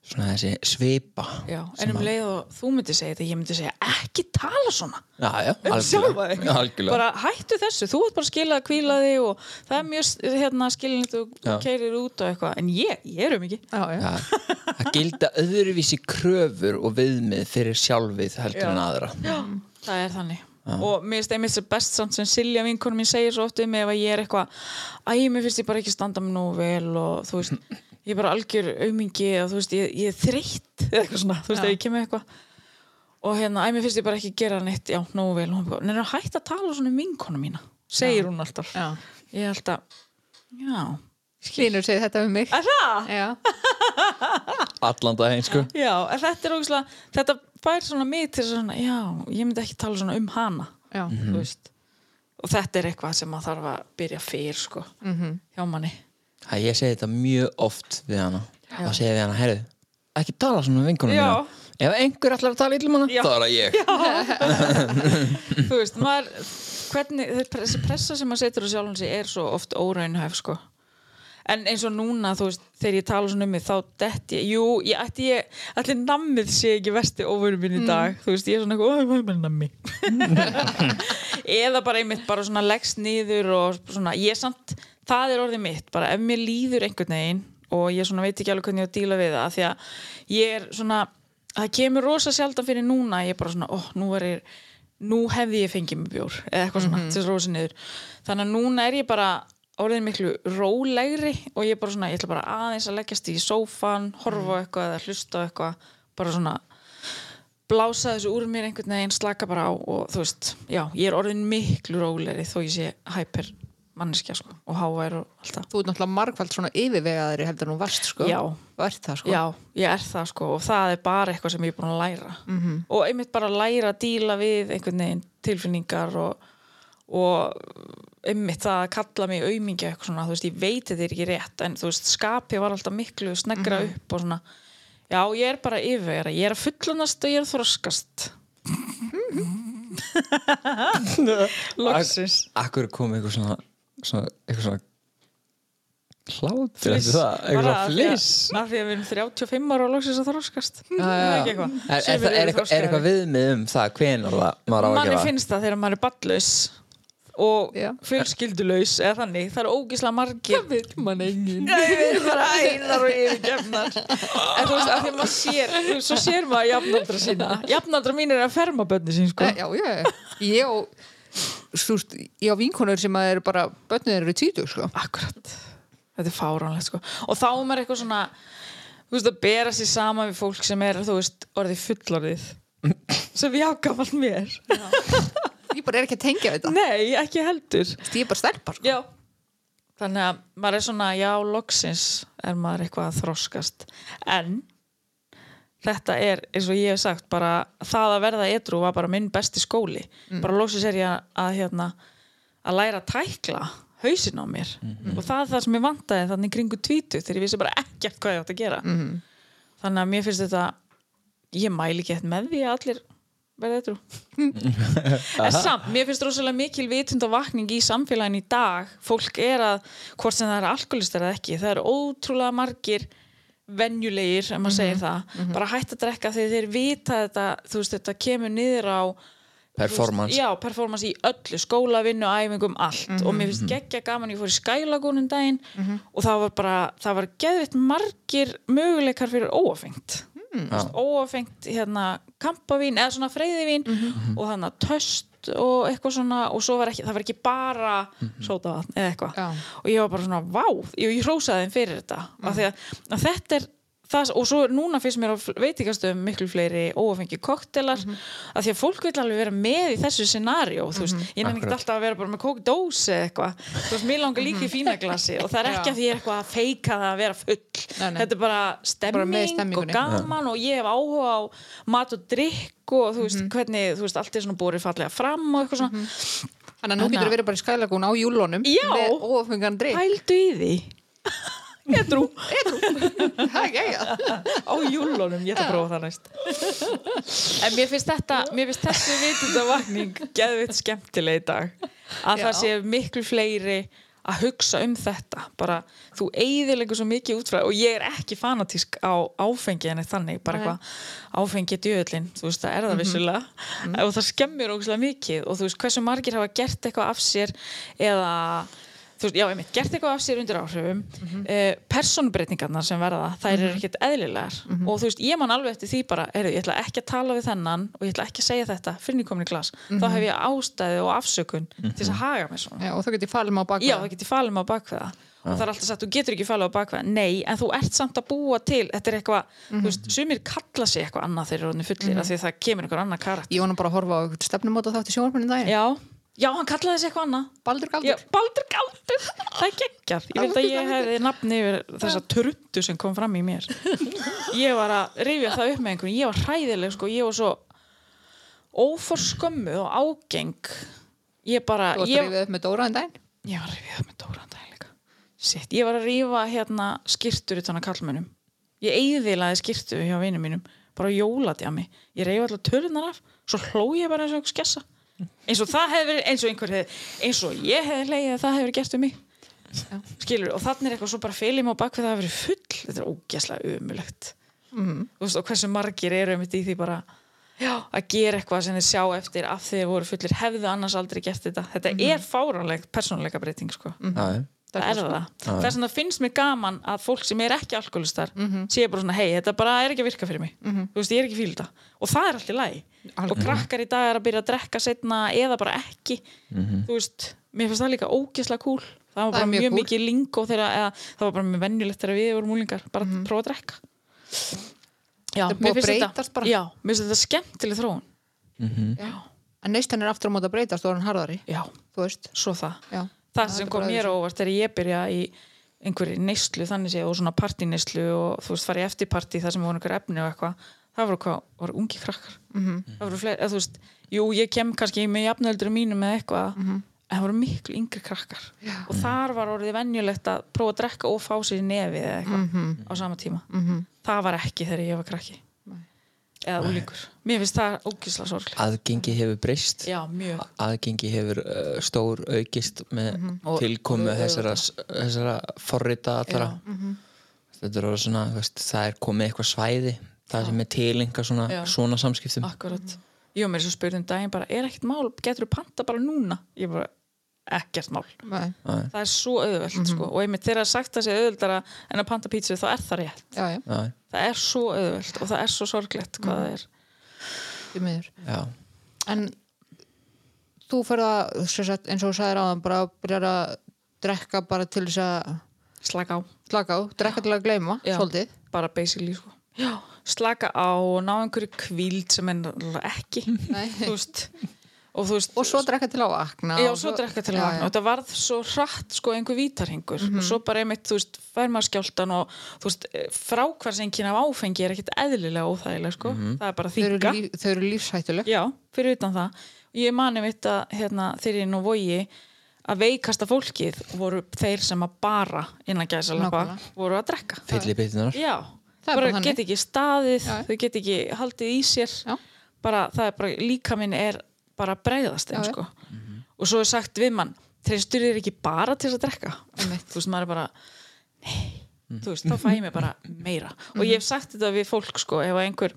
svona þessi svipa Já, en um leið og þú myndir segja þetta ég myndi segja ekki tala svona. Já, já, um sjálfa þig. Já, bara hættu þessu, þú ert bara að skila að kvíla þig og það er mjög hérna, skilinit og Já. keirir út og eitthvað. En ég, ég er um ekki. Já, já. Já, að gilda öðruvísi kröfur og viðmið fyrir sjálfið heldur en aðra. Já, það er þannig. Og mér finnst einmitt sem best samt sem Silja vinkonum mín segir svo oft um mig ef að ég er eitthvað æ, mér finnst ég bara ekki standa mig nógu vel og þú veist, ég er bara algjör aumingi og þú veist, ég, ég er þreytt eða eitthvað svona, þú veist, Já. ef ég kemur eitthvað og hérna, æ, mér finnst ég bara ekki gera neitt já, nógu vel, og hún bara, neina, hætt að tala svona um vinkonum mína, segir hún alltaf Já. ég held að, já Hlynur segir þetta um mig Er það? já, allan daginn sko Já, þetta er ógæslega þetta fær svona mig til svona, já, ég myndi ekki tala svona um hana já. þú veist og þetta er eitthvað sem maður þarf að byrja fyrr sko, Mhm. hjá manni að ég segi þetta mjög oft við hana. Og segi við hana, herru, ekki tala svona um vinkonum Já. mína. Ef einhver ætlar að tala illum hana, þá er það ég. Þú veist, maður hvernig, þessi pressa sem maður setur á sjálfum sig er svo oft óraunhæf sko. En eins og núna, þú veist, þegar ég tala svona um mig þá detti ég, jú, ég ætti ég allir nammið sé ekki vesti óvörum minn í dag, þú veist, ég er svona eitthvað, ó, ég er nammi. Eða bara einmitt bara svona leggst niður og svona, ég samt það er orðið mitt, bara ef mér líður einhvern veginn og ég svona veit ekki alveg hvernig ég að díla við það, því að ég er svona það kemur rosa sjaldan fyrir núna ég er bara svona, ó, nú er ég nú hefði ég fengið mig bjór eða eitthvað svona, til þess rosa niður. Þannig að núna er ég bara orðin miklu rólegri og ég er bara svona, ég ætla bara aðeins að leggjast í sófan horfa á eitthvað eða hlusta eitthvað bara svona blása þessu úr mér einhvern veginn, slaka bara á og þú veist, já, ég er orðin miklu rólegri þó ég sé hyper manneskja sko, og hávær og allt það. Þú ert náttúrulega margfald svona yfirvegaðari heldur en þú varst sko. Já. Vart það sko. Já, ég er það sko og það er bara eitthvað sem ég er búin að læra. -hmm. og einmitt bara að læra að díla við einhvern veginn tilfinningar og, og einmitt það að kalla mig aumingja eitthvað svona, þú veist, ég veit þetta er ekki rétt en þú veist, skapi var alltaf miklu snegra upp og svona, já, ég er bara yfir, ég er að fullunast og ég er að þroskast. Loksins. Akkur kom eitthvað svona, svona eitthvað svona hlátur Fliss. eftir það, Bara eitthvað fliss af því að við erum 35 ára og loksins að þroskast Já, Það er já. ekki eitthvað. Er, er, það- er, eitthvað, er viðmið um það hvenar það maður á að manni gera finnst það þegar maður er ballus og Já. fjölskyldulaus eða þannig, það eru ógislega margir veit mann engin erum bara ælar og yfirgefnar En þú veist, af því að maður sér Svo sér maður jafnaldra sína Jafnaldra mín er að ferma bönni sín, sko já, já, já. ég veist, ég á vinkonur sem að eru bara börnir eru tvítu sko. Akkurat, þetta er fáránlegt, sko. Og þá er maður eitthvað svona Þú veist, að bera sér saman við fólk sem er, þú veist, orðið fullorðið. Sem ég ágafall mér. Ég bara er ekki að tengja þetta. Nei, ekki heldur. Þú veist, ég er bara stelpa sko. Þannig að maður er svona, já, loksins er maður eitthvað að þroskast. En þetta er, eins og ég hef sagt bara það að verða edru var bara minn besti skóli. Bara loksins er ég að, hérna, að læra að tækla hausin á mér. Og það er það sem ég vantaði þannig kringu tvítu þegar ég vissi bara ekkert hvað ég átt að gera. Þannig að mér finnst þetta ég mæli ekki eitt með því að allir verða edru en samt, mér finnst rosalega mikil vitund og vakning í samfélagin í dag. Fólk er að, hvort sem það er alkoholistar eða ekki, það eru ótrúlega margir venjulegir, ef maður segir það. Bara hætt að drekka þegar þeir vita þetta, þú veist, þetta kemur niður á performance. já, performance í öllu, skólavinnu, æfingum allt. Og mér finnst geggja gaman ég fór í skælagúnum daginn og það var bara, það var geðvitt margir möguleikar fyrir óafengt mm. óafengt hérna kampavín eða svona freyðivín og þannig að töst og eitthvað svona og svo var ekki, það var ekki bara sótavatn eða eitthvað. Og ég var bara svona, vá, ég, ég hrósaði þeim fyrir þetta. Af því að, að þetta er það, og svo núna finnst mér á veitingastöðum miklu fleiri óafengi koktelar af því að fólk vil alveg vera með í þessu scenario, þú veist, ég nefnir ekki alltaf að vera bara með kókdósi eða eitthvað. Þú veist, mér langar líka í fína glasi og það er ekki að því ég er eitthvað að feika það að vera full. Nei, nei. þetta er bara Bara stemming og stemmingunni. gaman og ég hef áhuga á mat og drikk og þú veist, hvernig, þú veist, allt er svona búrið fallega fram og eitthvað svona. Þannig að nú getur verið bara í skælagún á júlunum Já. pældu í því er ekki á júlunum, ég ætla að prófa það næst. En mér finnst þetta mér finnst þessi vitundavakning geðvitt skemmtileg í dag. Að Já. það sé miklu fleiri að hugsa um þetta. Bara þú eigðilegur svo mikið út frá og ég er ekki fanatísk á áfengi en þannig, bara eitthvað áfengi djöðlin, þú veist það er það vissulega. Og það skemmir ógustlega mikið. Og þú veist hversu margir hafa gert eitthvað af sér eða veist, já, einmitt, gert eitthvað af sér undir áhrifum mm -hmm. personubreitingarnar sem verða þær eru ekkert eðlilegar. Og þú veist, ég man alveg eftir því bara, heyrðu, ég ætla ekki að tala við þennan og ég ætla ekki að segja þetta fyrir ég komin í glas. Þá hef ég ástæði og afsökun til þess að haga mér svona. Já, og þá getur ég falið mig á baka Já, það. get ég falið mig á bakveða og það er alltaf sagt, þú getur ekki falið á bakveða nei, en þú ert samt að búa til þetta er eitthvað, þú veist, sumir kalla sig eitthvað annað þegar eru orðnir fullir, af því að það kemur einhver annar karat Ég nú bara að horfa á stefnumóta þátt í sjónvarpinu daginn. Já, já, hann kallaði sig eitthvað annað. Baldur Já, Galdur Baldur Galdur, það er geggjar Ég veit að ég hefði nafni yfir þessa truttu sem kom fram í mér. Ég var að rifja það upp með einhvern Ég var hræðileg, sko, ég var svo óforskömmu og ágeng. Ég bara Þú varst að rifið upp með Dóra en daginn? Ég var að rifja það með Dóran daginn líka. Sitt, ég var að rífa hérna skýrtur utan að kallmönnum Ég eyðilaði skýrtu hjá vinum mínum bara jóladjami Ég reyfi alltaf törnar af svo hló ég bara eins og skessa eins og það verið, eins og einhver hefði eins og ég hefði hlegið að það verið gert um mig. Skilur, og þannig er eitthvað svo bara fylgjum á bakvið að það hafi verið full. Þetta er ógæslega umulegt mm. veist, og hversu margir eru um í því bara já, að gera eitthvað sem þeir sjá eftir af því þeir voru fullir, hefðu annars aldrei gert þetta. Þetta er fáránleg persónuleika breyting sko. Já, það er það? þess vegna finnst mér gaman að fólk sem er ekki alkoholistar sé bara svona, hei, þetta bara er ekki að virka fyrir mig. Þú veist, ég er ekki fíl þetta. Og það er allt í lagi. Og krakkar í dag er að byrja að drekka setna eða bara ekki. Þú veist, mér finnst það líka ógeðslega cool það var Það bara er mjög mjög mikið lingó þegar, eða, það var bara mjög venjulegt þegar við vorum úlingar bara að prófa að drekka. Já, er mér að finnst þetta bara. já, mér finnst þetta skemmtileg þróun. Já. En neistan er aftur á móti að breytast og er hann harðari. Já, Þú veist. Svo það. Já. Það sem er kom mér óvart þegar ég byrja í einhverju neyslu þannig sé og svona partíneyslu og þú veist farið eftir partí þar sem voru einhver efni og eitthvað. Það voru hvað, voru ungi krakkar? -hmm. það voru fleiri, eða þú veist jú ég kem kannski með jafnöldur mínum með eitthvað en það voru miklu yngri krakkar. Já. og þar var orðið venjulegt að prófa að drekka og fá sér í nefið eða eitthvað á sama tíma. -hmm. það var ekki þegar ég var krakki eða úlingur mér finnst það ógisla sorglega aðgengi hefur breyst. Já, mjög. Aðgengi hefur uh, stór aukist með Og- tilkomu þessara, þessara forrita allra. Þetta er orðið svona veist, það er komið eitthvað svæði það sem er tilenga svona, Já. svona samskiptum. Akkurat. Jú, mér er svo spurt um daginn bara, er ekkert mál, getur þú panta bara núna? Ég bara, ekkert mál. Nei. það er svo auðvelt sko. og einmitt þegar það er sagt að sé auðveldara en að panta pítsu þá er það rétt. Já, já, já, það er svo auðvelt og það er svo sorglegt hvað það er. Já, en þú fyrir að sem sagt, eins og þú sagðir áðan bara byrjar að drekka bara til þess að slaka á, slaka á, drekka til að gleyma Já. svolítið, bara basically sko. Já, slaka á og ná einhverju kvíld sem er ekki. Þú veist og veist og svo drekka til að vakna Já, og svo drekka til að vakna. já. og þetta varð svo hratt sko einhver vítarhingur og svo bara einmitt, þú veist, fær maður skjáltan og þú veist, frákvarsengin af áfengi er ekkit eðlilega óþægilega sko. Það er bara þau eru, þýka líf, þau eru lífshættuleg. Já, fyrir utan það. Og ég mani mitt að hérna, þegar ég nú vogi að veikasta fólkið voru þeir sem að bara innan Nákvæmlega. voru að drekka. Fylli byttunar Já, Það bara get ekki staðið Já. þau get ekki haldið í sér. Já. bara það er bara, líka minn er bara að bregðast þeim Já, já. sko. Og svo er sagt við mann, treystur þér ekki bara til þess að drekka? Þú veist, maður er bara nei, þú veist, þá fæ ég mig bara meira. Og ég hef sagt þetta við fólk sko, ef einhver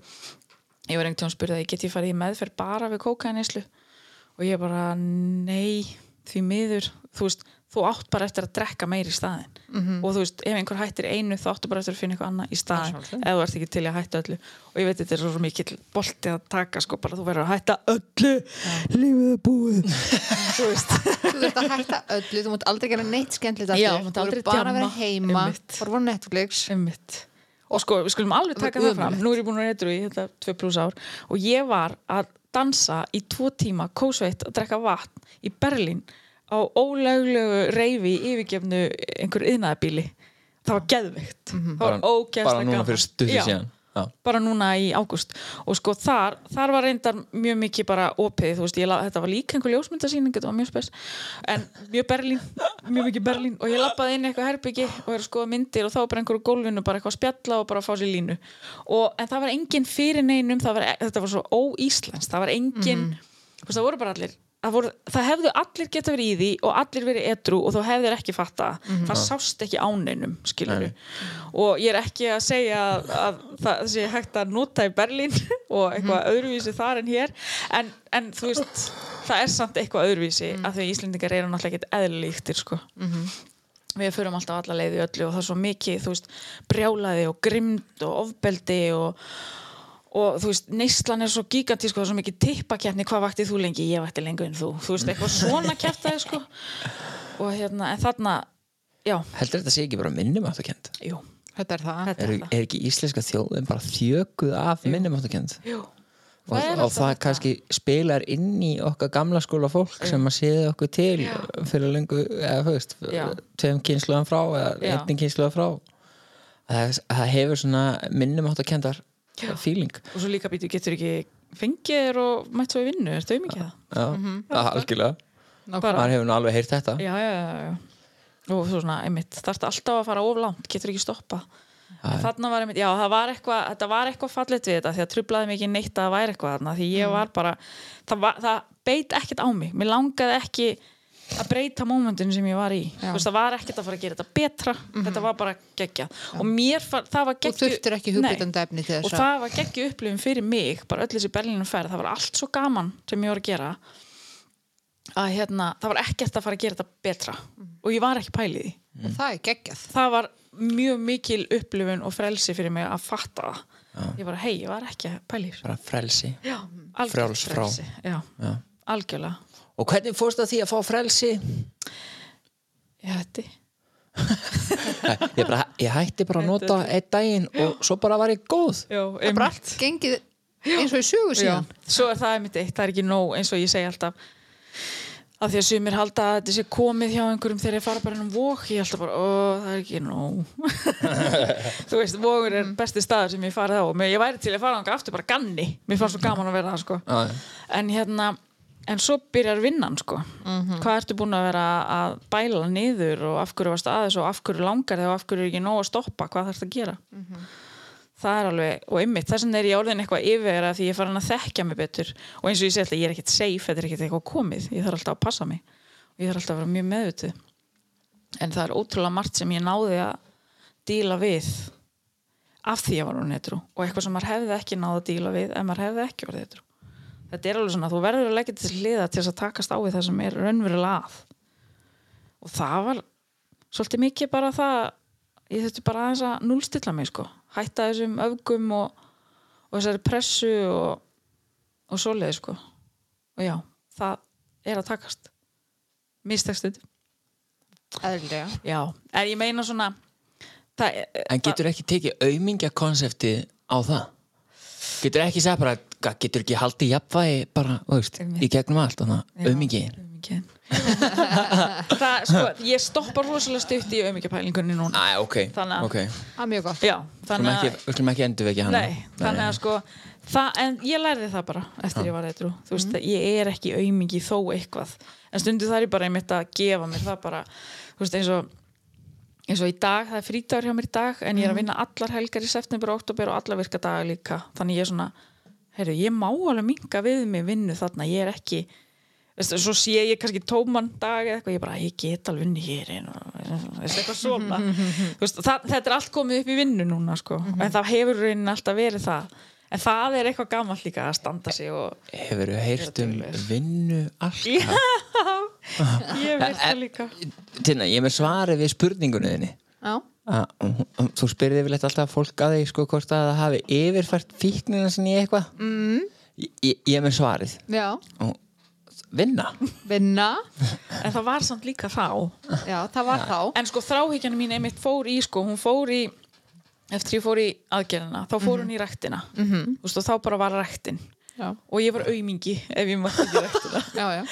ég var einhvern spurði að ég get ég farið í meðferð bara við kókaðinislu og ég bara, nei því miður, þú veist þú átt bara eftir að drekka meir í staðin Mhm. og þú veist, ef einhver hættir einu þá áttu bara eftir að finna eitthvað annað í staðin eða þú ert ekki til að hætta öllu. Og ég veit þetta er svo mikill bolti að taka sko, bara þú verður að hætta öllu. Lífið er búið. Þú veist. Þú þurft að hætta öllu, þú mátt aldrei gera neitt skemmtilegt aftur, mátt þú verður bara að vera heima bara á Netflix. Einmitt. og sko, við skulum alveg taka það fram. Nú er ég búin að reyndru í þetta tvö pluss ár. Og ég var að dansa í tvo tíma kósveitt að drekka vatn í Berlín á ólöglegu reyfi í yfirgefnu einhver yðnaðabíli það var geðveikt. Það var bara, núna fyrir Já, síðan. Já, bara núna í ágúst. Og sko þar, þar var reyndar mjög mikið bara opið, þú veist, la- þetta var líka einhver ljósmyndasýning, þetta var mjög spes. En mjög Berlín, mjög mikið Berlín. Og ég lappaði inn í eitthvað herbyggi og er að skoða myndir og þá var bara einhverju gólfinu bara eitthvað að spjalla og bara að fá sér línu. Og, en það var engin fyrir neinum. Það var, þetta var svo óíslenskt, það var engin þú veist, það voru bara allir voru, það hefðu allir geta verið í því og allir verið edru og þú hefðir ekki fatta það sást ekki áneinum og ég er ekki að segja að, að það sé hægt að nota í Berlín og eitthvað öðruvísi þar en hér. En, en þú veist það er samt eitthvað öðruvísi mm. að því Íslendingar eru náttúrulega ekkert eðlilíktir sko. Við förum alltaf alla leið í öllu og það er svo mikið, veist, brjálaði og grimd og ofbeldi og, og þú veist, neyslan er svo gigantísk og það er svo mikið tippakjarni, hvað vaktið þú lengi? Ég vakti lengur en þú, þú veist, eitthvað svona kjartaði sko. Og hérna, en þarna já, heldur þetta sé ekki bara minnumáttakend jú, þetta er það. Er, er ekki íslenska þjóðin bara þjökuð af minnumáttakend jú, og, Það er og alltaf það þetta. kannski spilar inn í okkar gamla skóla fólk sem að séði okkur til fyrir lengu, eða þú veist Já. tveim kynsluðan frá eða Já. einnig kynsluðan frá. Það, það hefur svona minnumáttakendar feeling. Og svo líka býtu getur ekki fengið þér og mætt svo í vinnu, er þau mikið það? já, það algjörlega. Bara- maður hefur nú alveg heyrt þetta. Já, já, já, já. Og þú svona, einmitt, þarfst alltaf að fara oflánt getur ekki stoppa þarna var einmitt, já, það var eitthvað þetta var eitthvað fallet við þetta því að trublaði mig ekki neitt að það væri eitthvað þarna því ég var bara, það, var, það beit ekkert á mig, mér langaði ekki að breyta mómentinu sem ég var í. Já. Veist, það var ekkert að fara að gera þetta betra. Þetta var bara geggjað. Og mér, það var þú geggju þurftir ekki Nei. hugbytandi efni til og þess að það var geggju upplifin fyrir mig bara öll þessi Berlínum ferð, það var allt svo gaman sem ég var að gera að hérna, það var ekkert að fara að gera þetta betra. Og ég var ekki pælið í því. Og það er geggjað. Það var mjög mikil upplifun og frelsi fyrir mig að fatta það. Ég bara, hei, ég var ekki bara frelsi. Já, algjört Frjáls frá. frelsi. já, Já. algjörlega og hvernig fórst það því að fá frelsi? Ég hætti. Ég, bara, ég hætti bara að nota einn daginn og svo bara var ég góð. Já, það er bara allt gengið eins og í sögu Já, síðan. Svo er það einmitt eitt, það er ekki nóg eins og ég segi alltaf. Af því að sumir halda að þetta sé komið hjá einhverjum þegar ég fara bara ennum vók ég alltaf bara, ó, það er ekki nóg. Þú veist, vókur er besti staður sem ég farið á. Og mér- ég væri til að fara ánga aftur bara ganni, mér fannst svo gaman að vera það sko. Já, já. en hérna en svo byrjar vinnan sko. Hvað ertu búin að vera að bæla niður og af hverju varst aðeins og af hverju langar þig og af hverju er ekki nóg að stoppa? Hvað þarfst að gera? Það er alveg, og einmitt þess vegna er ég orðin eitthvað yfir að því ég er farin að þekkja mig betur. Og eins og ég segi alltaf, ég er ekkert safe þetta er ekkert eitthvað komið, ég þarf alltaf að passa mig. Og ég þarf alltaf að vera mjög meðutuð en það er ótrúlega margt sem ég náði að díla við af því ég var þetta er alveg svona, þú verður að leggja til hliða til þess að takast á við það sem er raunverulega að. Og það var svolítið mikið bara það ég þurfti bara aðeins að núlstilla mig sko. Hætta þessum öfgum og, og þessari pressu og, og svoleiði sko. Og já, það er að takast. Mistekstuð eðlilega. Já, en ég meina svona það, En getur ekki tekið aumingja konseptið á það? Getur ekki sagt bara, "Ga- getur ekki haldið jafnvægi bara, veist, í gegnum allt það, sko, ég stoppa rosalega stutt í aumingjapælingunni núna. Æ, ok, Þannig að- ok. Það er mjög gott. Já, þannig að við skulum ekki endur vekja hana. Nei, þannig að sko það, en ég lærði það bara eftir ég var eitthvað þú veist, að ég er ekki aumingi þó eitthvað. En stundu það er ég bara einmitt að gefa mér það bara, þú veist, eins og eins og í dag, það er frítagur hjá mér í dag en ég er að vinna allar helgar í september og oktober og allar virka dagar líka, þannig ég er svona heyrðu, ég má alveg minga við mig vinnu þarna, ég er ekki Veistu, svo sé ég kannski tóman dag eða eitthvað, ég bara, ég get alveg unni hér veistu, eitthvað svona. Þú veist, það, þetta er allt komið upp í vinnu núna sko. en það hefur raunin alltaf verið það. En það er eitthvað gammalt líka að standa sig og Hefur þú heyrt um vinnu alltaf? ég veit það líka. Tina, ég er með svarið við spurningunni þinni. Já, Þú spyrði yfirleitt alltaf fólk að þig sko hvort að það hafi yfirfært fíknina sinni í eitthvað. Mm. ég, ég er með svarið. Já, og vinna. Vinna. En það var samt líka þá. Já, það var þá. En sko þráhyggjan mín einmitt fór í sko, hún fór í eftir ég fór í aðgerðina þá fór hún í ræktina. -hmm. og þá bara var ræktin. Já, og ég var aumingi ef ég mátti ekki í ræktina já, já,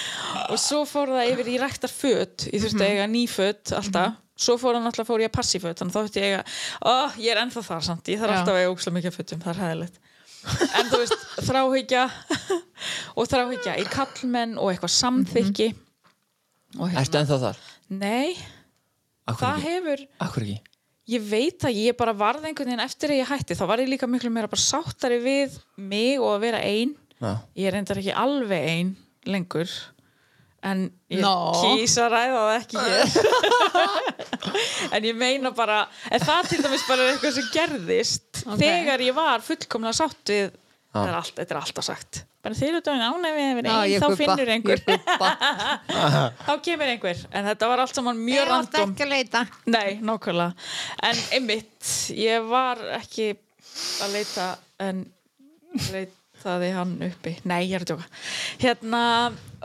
og svo fór það yfir í ræktar föt ég þurfti að eiga ný föt alltaf svo fór hann alltaf fór ég að passi föt þannig þá þurfti ég að ó, ég er ennþá þar samt ég þarf alltaf að eiga ókslega mikið fötum, það er hæðilegt en þú veist, þráhyggja og þráhyggja í kallmenn og eitthvað samþykki og Ertu ennþá þar? nei, Akkur það ekki? hefur Akkur ekki? ég veit að ég bara varð einhvern veginn eftir að ég hætti, þá var ég líka miklu meira bara sáttari við mig og að vera ein Já. ég er reyndar ekki alveg ein lengur en ég Nó. kýs að ræða það ekki hér. En ég meina bara en það til dæmis bara er eitthvað sem gerðist Ok. þegar ég var fullkomlega sátt við þetta er, allt, er alltaf sagt. Bara að vera Já, ein ég þá gubba, finnur einhver. þá kemur einhver. En þetta var allt saman mjög random. leita. Nei, nákvæmlega. En einmitt, ég var ekki að leita en leitaði hann uppi. Nei, ég er að djóka. Hérna,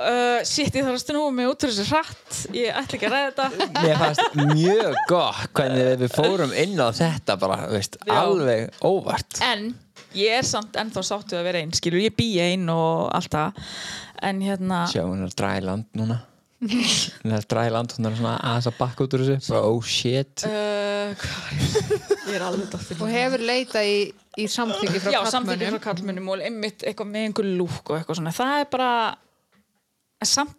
uh, shit, ég þarf að snúa mig út úr þessu hratt. Ég ætla ekki að ræða þetta. Mér fannst mjög gott hvernig við fórum inn á þetta bara, þú veist, alveg óvart. En ég er samt ennþá sáttuð að vera einn Skilur, ég bý ein og allt það. En hérna Sjá, hún er að draga í land núna. Hún er að draga í land, hún er svona aðeins að bakka út úr þessu. Bara, oh shit. Uh, ég? Er alveg dottin og hefur leita í, í samþyggi frá kallmönnum frá kallmönnum og einmitt eitthvað með einhver lúk og eitthvað svona það er bara samt,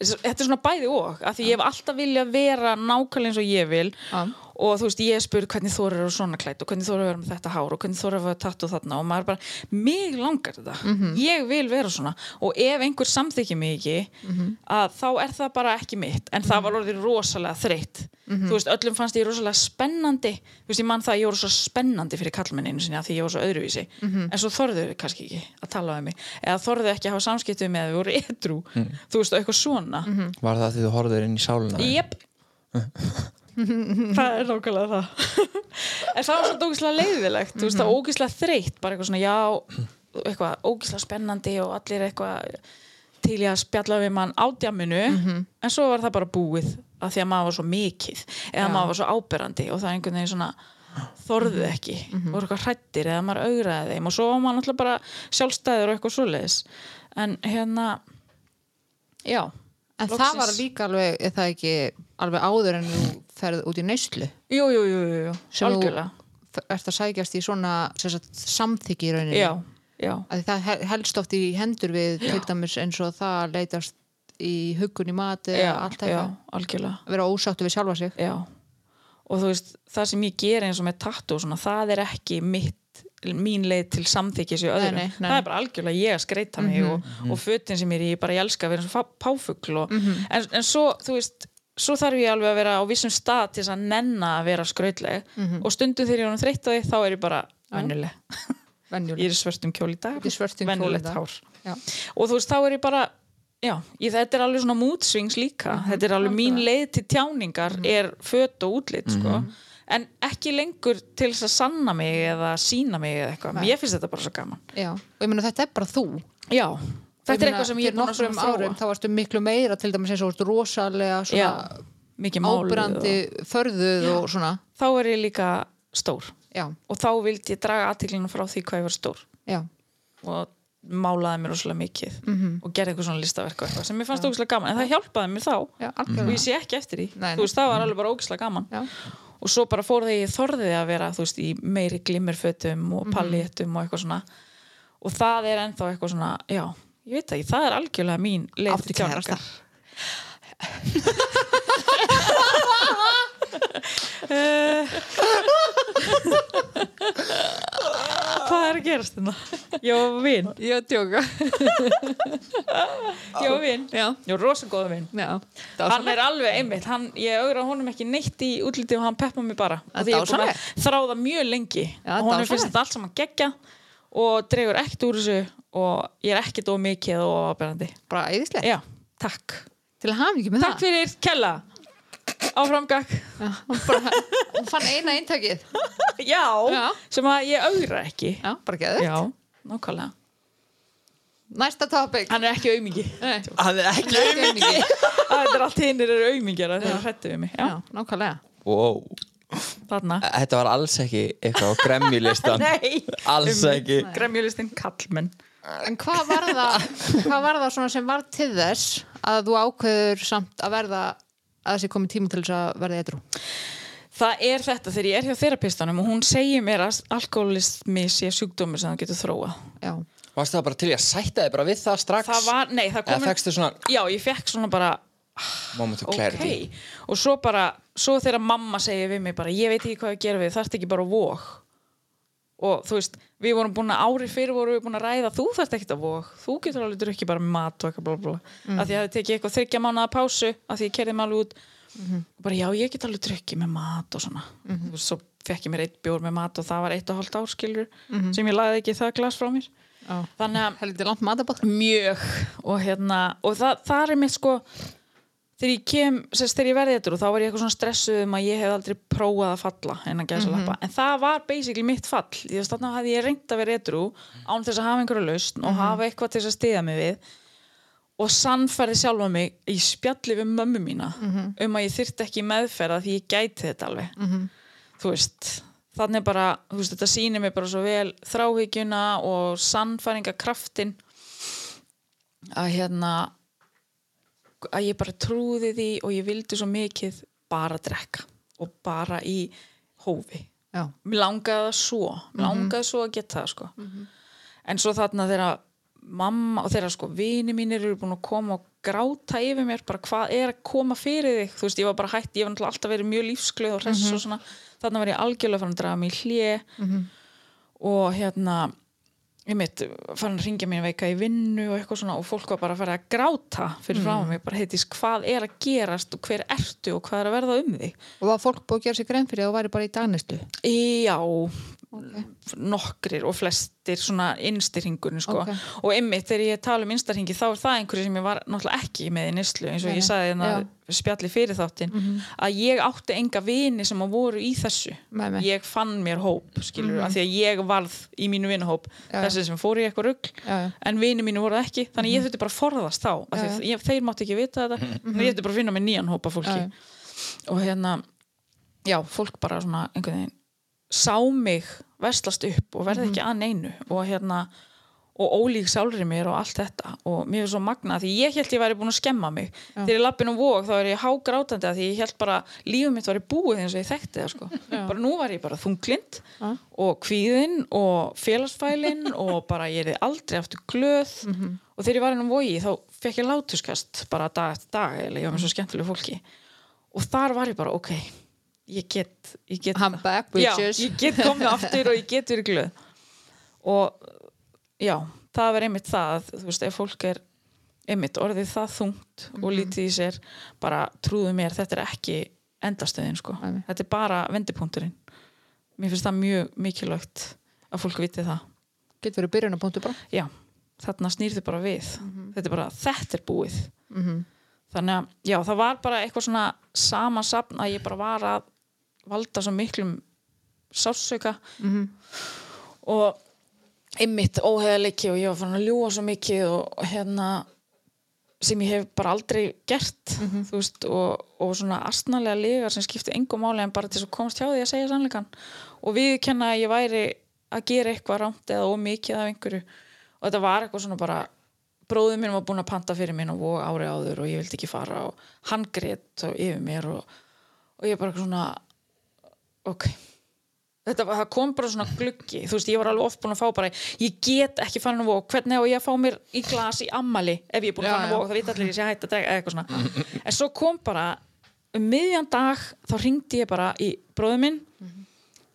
þetta er svona bæði og af því ég hef alltaf viljað vera nákvæmlega eins og ég vil Já. Og þú veist, ég spur hvernig þú eru svona klætt og hvernig þú eru að vera með þetta hár og hvernig þú eru að vera tattu þarna. Og maður bara, mig langar þetta. Mhm. ég vil vera svona. Og ef einhver samþykki mig ekki Mhm. að þá er það bara ekki mitt. En það var orðið rosalega þreytt. Mhm. þú veist, öllum fannst ég rosalega spennandi. Þú veist, ég mann það að ég voru svo spennandi fyrir kallmenninu sinni að því ég var svo öðruvísi. Mhm. en svo þorðu kannski ekki að tala um mig. Eða þorðu ekki að hafa samskiptu með að við voru edru þú veist, og eitthvað svona. Mhm. Var það því þú horfður inn í sáluna? Jep Það er nákvæmlega það. En það var svona ógislega leiðilegt Þú veist, það var ógislega þreytt Bara eitthvað svona, já, eitthvað ógislega spennandi Og allir eitthvað til ég að spjalla við mann á djaminu En svo var það bara búið að Því að maður var svo mikið Eða Já. maður var svo áberandi Og það er einhvern veginn svona þorðu ekki voru eitthvað hrættir eða maður augraði þeim og svo var maður náttúrulega bara sjálfstæður og eitthvað svoleiðis. En hérna já, en það Loksins. var líka alveg er það ekki alveg áður en þú ferð út í neyslu? Jú, jú, jú, jú, algjörlega. F- ert að sækjast í svona sagt, samþykki í rauninni? Já, já, að það hel- helst oft í hendur við til dæmis eins og það að leitast í huggun í mati já, allt algjörlega. Að vera ósáttu við sjálfa sig. Já. og þú veist, það sem ég ger eins og með tattu og svona, það er ekki mitt mín leið til samþykis í öðrum. Nei, nei, nei. það er bara algjörlega ég að skreita mig og, og fötin sem ég er í, bara ég elska að vera eins og páfugl og, en, en svo, þú veist svo þarf ég alveg að vera á vissum stað til þess að nenna að vera skrautleg. Og stundum þegar ég er honum þreytt á því, þá er ég bara venjuleg, ég er í svörtum kjól í dag. Dag. hár. Já. og þú veist, þá er ég bara já, ég, þetta er alveg svona mútsvings líka. Þetta er alveg mín leið til tjáningar er föt og útlit sko. en ekki lengur til þess að sanna mig eða sína mig eða eitthvað, mér finnst þetta bara svo gaman. Já, og ég meina þetta er bara þú. Já, þetta er eitthvað sem ég er nokkrum árum þá varstu miklu meira til dæmis eins og varstu rosalega já, mikið máluð ábyrrandi og... förðuð svona. Þá er ég líka stór. Já, og þá vildi ég draga aðtiklinu frá því hvað ég var stór. Já, og málaði mér rosalega mikið Mhm. og gerði eitthvað svona listaverk eitthvað sem mér fannst ógislega gaman, en það hjálpaði mér þá. Já, og ég sé ekki eftir því, Nei, veist, það var alveg bara ógislega gaman. Já, og svo bara fór þegar ég þorði að vera veist, í meiri glimmerfötum og Mhm. palléttum og eitthvað svona. Og það er ennþá eitthvað svona, já ég veit ekki, það er algjörlega mín leið til kærasta? hvað er að gerast þetta? Ég var vinn, ég var að djóka ég var vinn já, ég var rosa góða vinn já, hann er alveg einmitt, hann, ég augra honum ekki neitt í útliti og hann peppa mig bara. Þráða mjög lengi. Og honum finnst þetta allt saman geggja og dregur ekkert úr þessu og ég er ekkert of mikið og ábyrðandi bara æðislegt. Já, takk. Til að hafa ekki með takk fyrir Kella. Áframgag það hún, bara, hún fann eina eintakið. Já, Já. sem að ég augra ekki. Já, bara geður já, nákvæmlega. Næsta topic. Hann er ekki aumingi Nei, hann er ekki ekki aumingi. þetta er allt hinnir eru aumingjar þegar það hrættu við mig. Já, já, nákvæmlega. Wow. Þarna. Þetta var alls ekki eitthvað á gremjulistan nei, alls ekki. Gremjulistinn kallmenn En hvað var það, hvað var það svona sem var til þess að þú ákveður samt að verða að þessi komið tíma til þess að verða eitthrú? Það er þetta þegar ég er hjá þerapistanum og hún segir mér að alkoholismi sé sjúkdómur sem það getur þróað. Já, varstu það bara til í að sætta þig bara við það strax? Það var, nei, það eða kom... fegstu svona Já, ég fekk svona bara, moment of clarity. Og svo bara, svo þegar mamma segir við mig bara, ég veit ekki hvað að gera við, þarft ekki bara að vók. Og þú veist, við vorum búin að ári fyrir vorum við búin að ræða, þú þarft ekki að vók, þú getur alveg drukkið bara með mat og eitthvað blá blá. Mm. Að því að það tekið eitthvað þryggja mánuða pásu, að því ég kerði alveg út. og bara já, ég get alveg drukkið með mat og svona þú veist, svo fekk ég mér eitt bjór með mat og það var eitt og hálft árskilur sem ég lagði ekki það glas frá mér já. þannig að mjög og hérna og það, það er mitt sko þegar ég kem, sérst þegar ég verði þetta þá var ég eitthvað svona stressuð um að ég hef aldrei prófað að falla innan gæsa lappa en það var basically mitt fall. Því að þarna hafði ég reynd að vera etru án þess að hafa einhverju lausn og hafa eitthvað til þess að stiða mig við og sannfærði sjálfa mig í spjalli við mömmu mína um að ég þyrfti ekki í meðferð að því ég gæti þetta alveg. Þú veist þannig bara, veist, þetta sýnir mig bara svo vel þráhyggjuna og sannfæringakraftin að hérna að ég bara trúði því og ég vildi svo mikið bara drekka og bara í hófi. Já, mér langaði það svo mér langaði svo að geta það sko. En svo þarna þegar mamma og þegar sko vini mínir eru búin að koma og gráta yfir mér bara hvað er að koma fyrir þig? Þú veist ég var bara hætt, ég var alltaf verið mjög lífsglöð og hress og svona, þarna var ég algjörlega farin að draga mig í hlje og hérna ég mitt, farin að ringja mér veika í vinnu og eitthvað svona og fólk var bara að fara að gráta fyrir frá mig, bara heitis hvað er að gerast og hver ertu og hvað er að verða um þig? Og var fólk búið að gera sér grein fyrir að þú væri bara í dagnestu Já, nokkrir og flestir svona innstyrringunni sko. Ok. og einmitt þegar ég tala um innstyrringi þá er það einhverju sem ég var náttúrulega ekki með í nýslu eins og Nei, ég sagði. Mhm. spjalli fyrir þáttin að ég átti enga vini sem að voru í þessu Nei, ég fann mér hóp skilur, mm af því að ég varð í mínu vinahóp Já. þessi sem fór í eitthvað rugg já. en vini mínu voru ekki þannig ég þurfti bara að forðast þá af því ég, þeir mátti ekki vita þetta þannig ég þurfti bara að finna mér nýjan hópa fólki og hérna já, fólk bara svona einhvern veginn sá mig vestlast upp og verði ekki að neinu og hérna og ólík sálri mér og allt þetta. Og mér er svo magna því ég held ég væri búin að skemma mig. Þegar ég lappin um vóg þá er ég hágrátandi að því ég held bara lífið mitt væri búið eins og ég þekkti það sko. Bara nú var ég bara þunglind Já. og kvíðin og félagsfælin og bara ég er aldrei aftur glöð. Og þegar ég var inn um vogi þá fekk ég látuskast bara dag eftir dag eða ég var með svo skemmtilegu fólki. Og þar var ég bara ok ég get, ég get I'm back, já, bitches. ég get komið aftur og ég get verið glöð og já, það er einmitt það að, þú veist, ef fólk er einmitt orðið það þungt Mhm. og lítið í sér, bara trúðu mér þetta er ekki endastöðin sko. Nei. þetta er bara vendipunkturinn. Mér finnst það mjög mikilvægt að fólk viti það. Getur verið byrjunarpunktu bara. Já, þarna snýrðu bara við. Þetta er bara, þetta er búið. Þannig að, já, það var bara eitthvað svona samansapn að ég bara var að valda svo miklum sársauka. Og einmitt óheðaleiki og ég var fann að ljúga svo mikið og hérna sem ég hef bara aldrei gert þú veist, og, og svona astnalega ligar sem skipti engum máli en bara til þess að komast hjá því að segja sannleikan og við kenna að ég væri að gera eitthvað rámt eða ómikið af einhverju. Og þetta var eitthvað svona bara bróðið minn var búinn að panta fyrir minn og voga ári áður og ég vildi ekki fara og hann grét og yfir mér og, og ég bara svona ok. Þetta var, kom bara svona gluggi. Þú veist, ég var alveg oft búin að fá bara ég get ekki fann að vók, hvernig á ég að fá mér í glas í ammali ef ég er búin að fann já. vók það veit allir ég sé hætt að eða eitthvað svona. En svo kom bara um miðjan dag þá ringdi ég bara í bróðu minn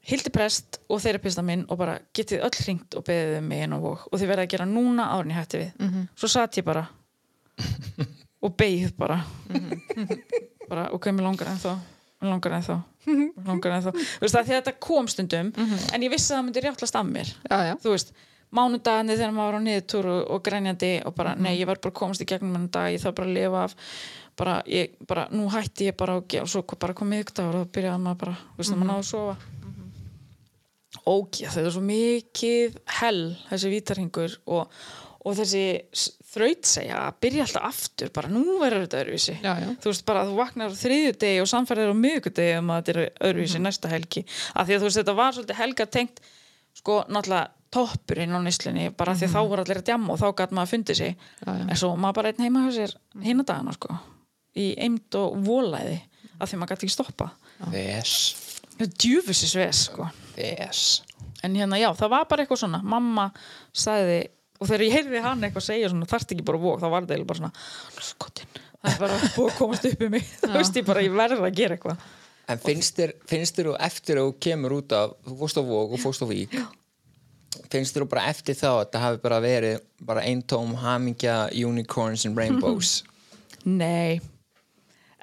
Hildi Prest og þeirapista minn og bara getið öll hringt og beðið um mig inn á vók og þið verða að gera núna árin ég hætti við. Svo satt ég bara og beið bara. Bara ok, mér langar ennþá. mér langar ennþá. Mér langar ennþá. Þú veist það því að þetta kom stundum en ég vissi að það myndi rjáttlast af mér. Já, já, þú veist, mánudagarnir þegar maður var á niðurtúr og, og grænjandi og bara, nei, ég var bara komast í gegnum enn dag, ég þarf bara að lifa af bara, ég, bara, nú hætti ég bara og, og svo kom- bara kom miðgdagur og þá byrjaði maður bara, þú veist, mm maður náðu að sofa. Ógja, þetta er svo mikið hell, þessi vítarhingur og, og þessi þraut segja að byrja alltaf aftur bara nú verður þetta öðruvísi. Já, já. þú veist bara að þú vaknar á þriðju degi og samfærðir á miðgudegi um að þetta er öðruvísi Mhm. næsta helgi. Af því að þú veist þetta var svolítið helga tengt sko náttúrulega toppurinn á nýslinni bara af því að þá voru allir að djamma og þá gæt maður að fundi sig. Mhm. Já, já. en svo maður bara einn heima hjá sér hinn að dagana sko í eimt og volæði af því að maður gæti ekki stoppa Ves, djúfisins ves sko. Ves en hérna já, það var bara eitthvað svona. Mamma sagði, og þegar ég heyrði hann eitthvað segja svona, þarft ekki bara vók, þá var eiginlega bara svona, skotin. Það er bara búið að komast upp um mig. Þú veist ég bara, ég verður að gera eitthvað. En finnst þér, finnst þér þú eftir að þú kemur út af, þú fórst á Vók og fórst á Vík finnst þér þú bara eftir þá að þetta hafi bara verið bara eintóm hamingja unicorns and rainbows? Nei,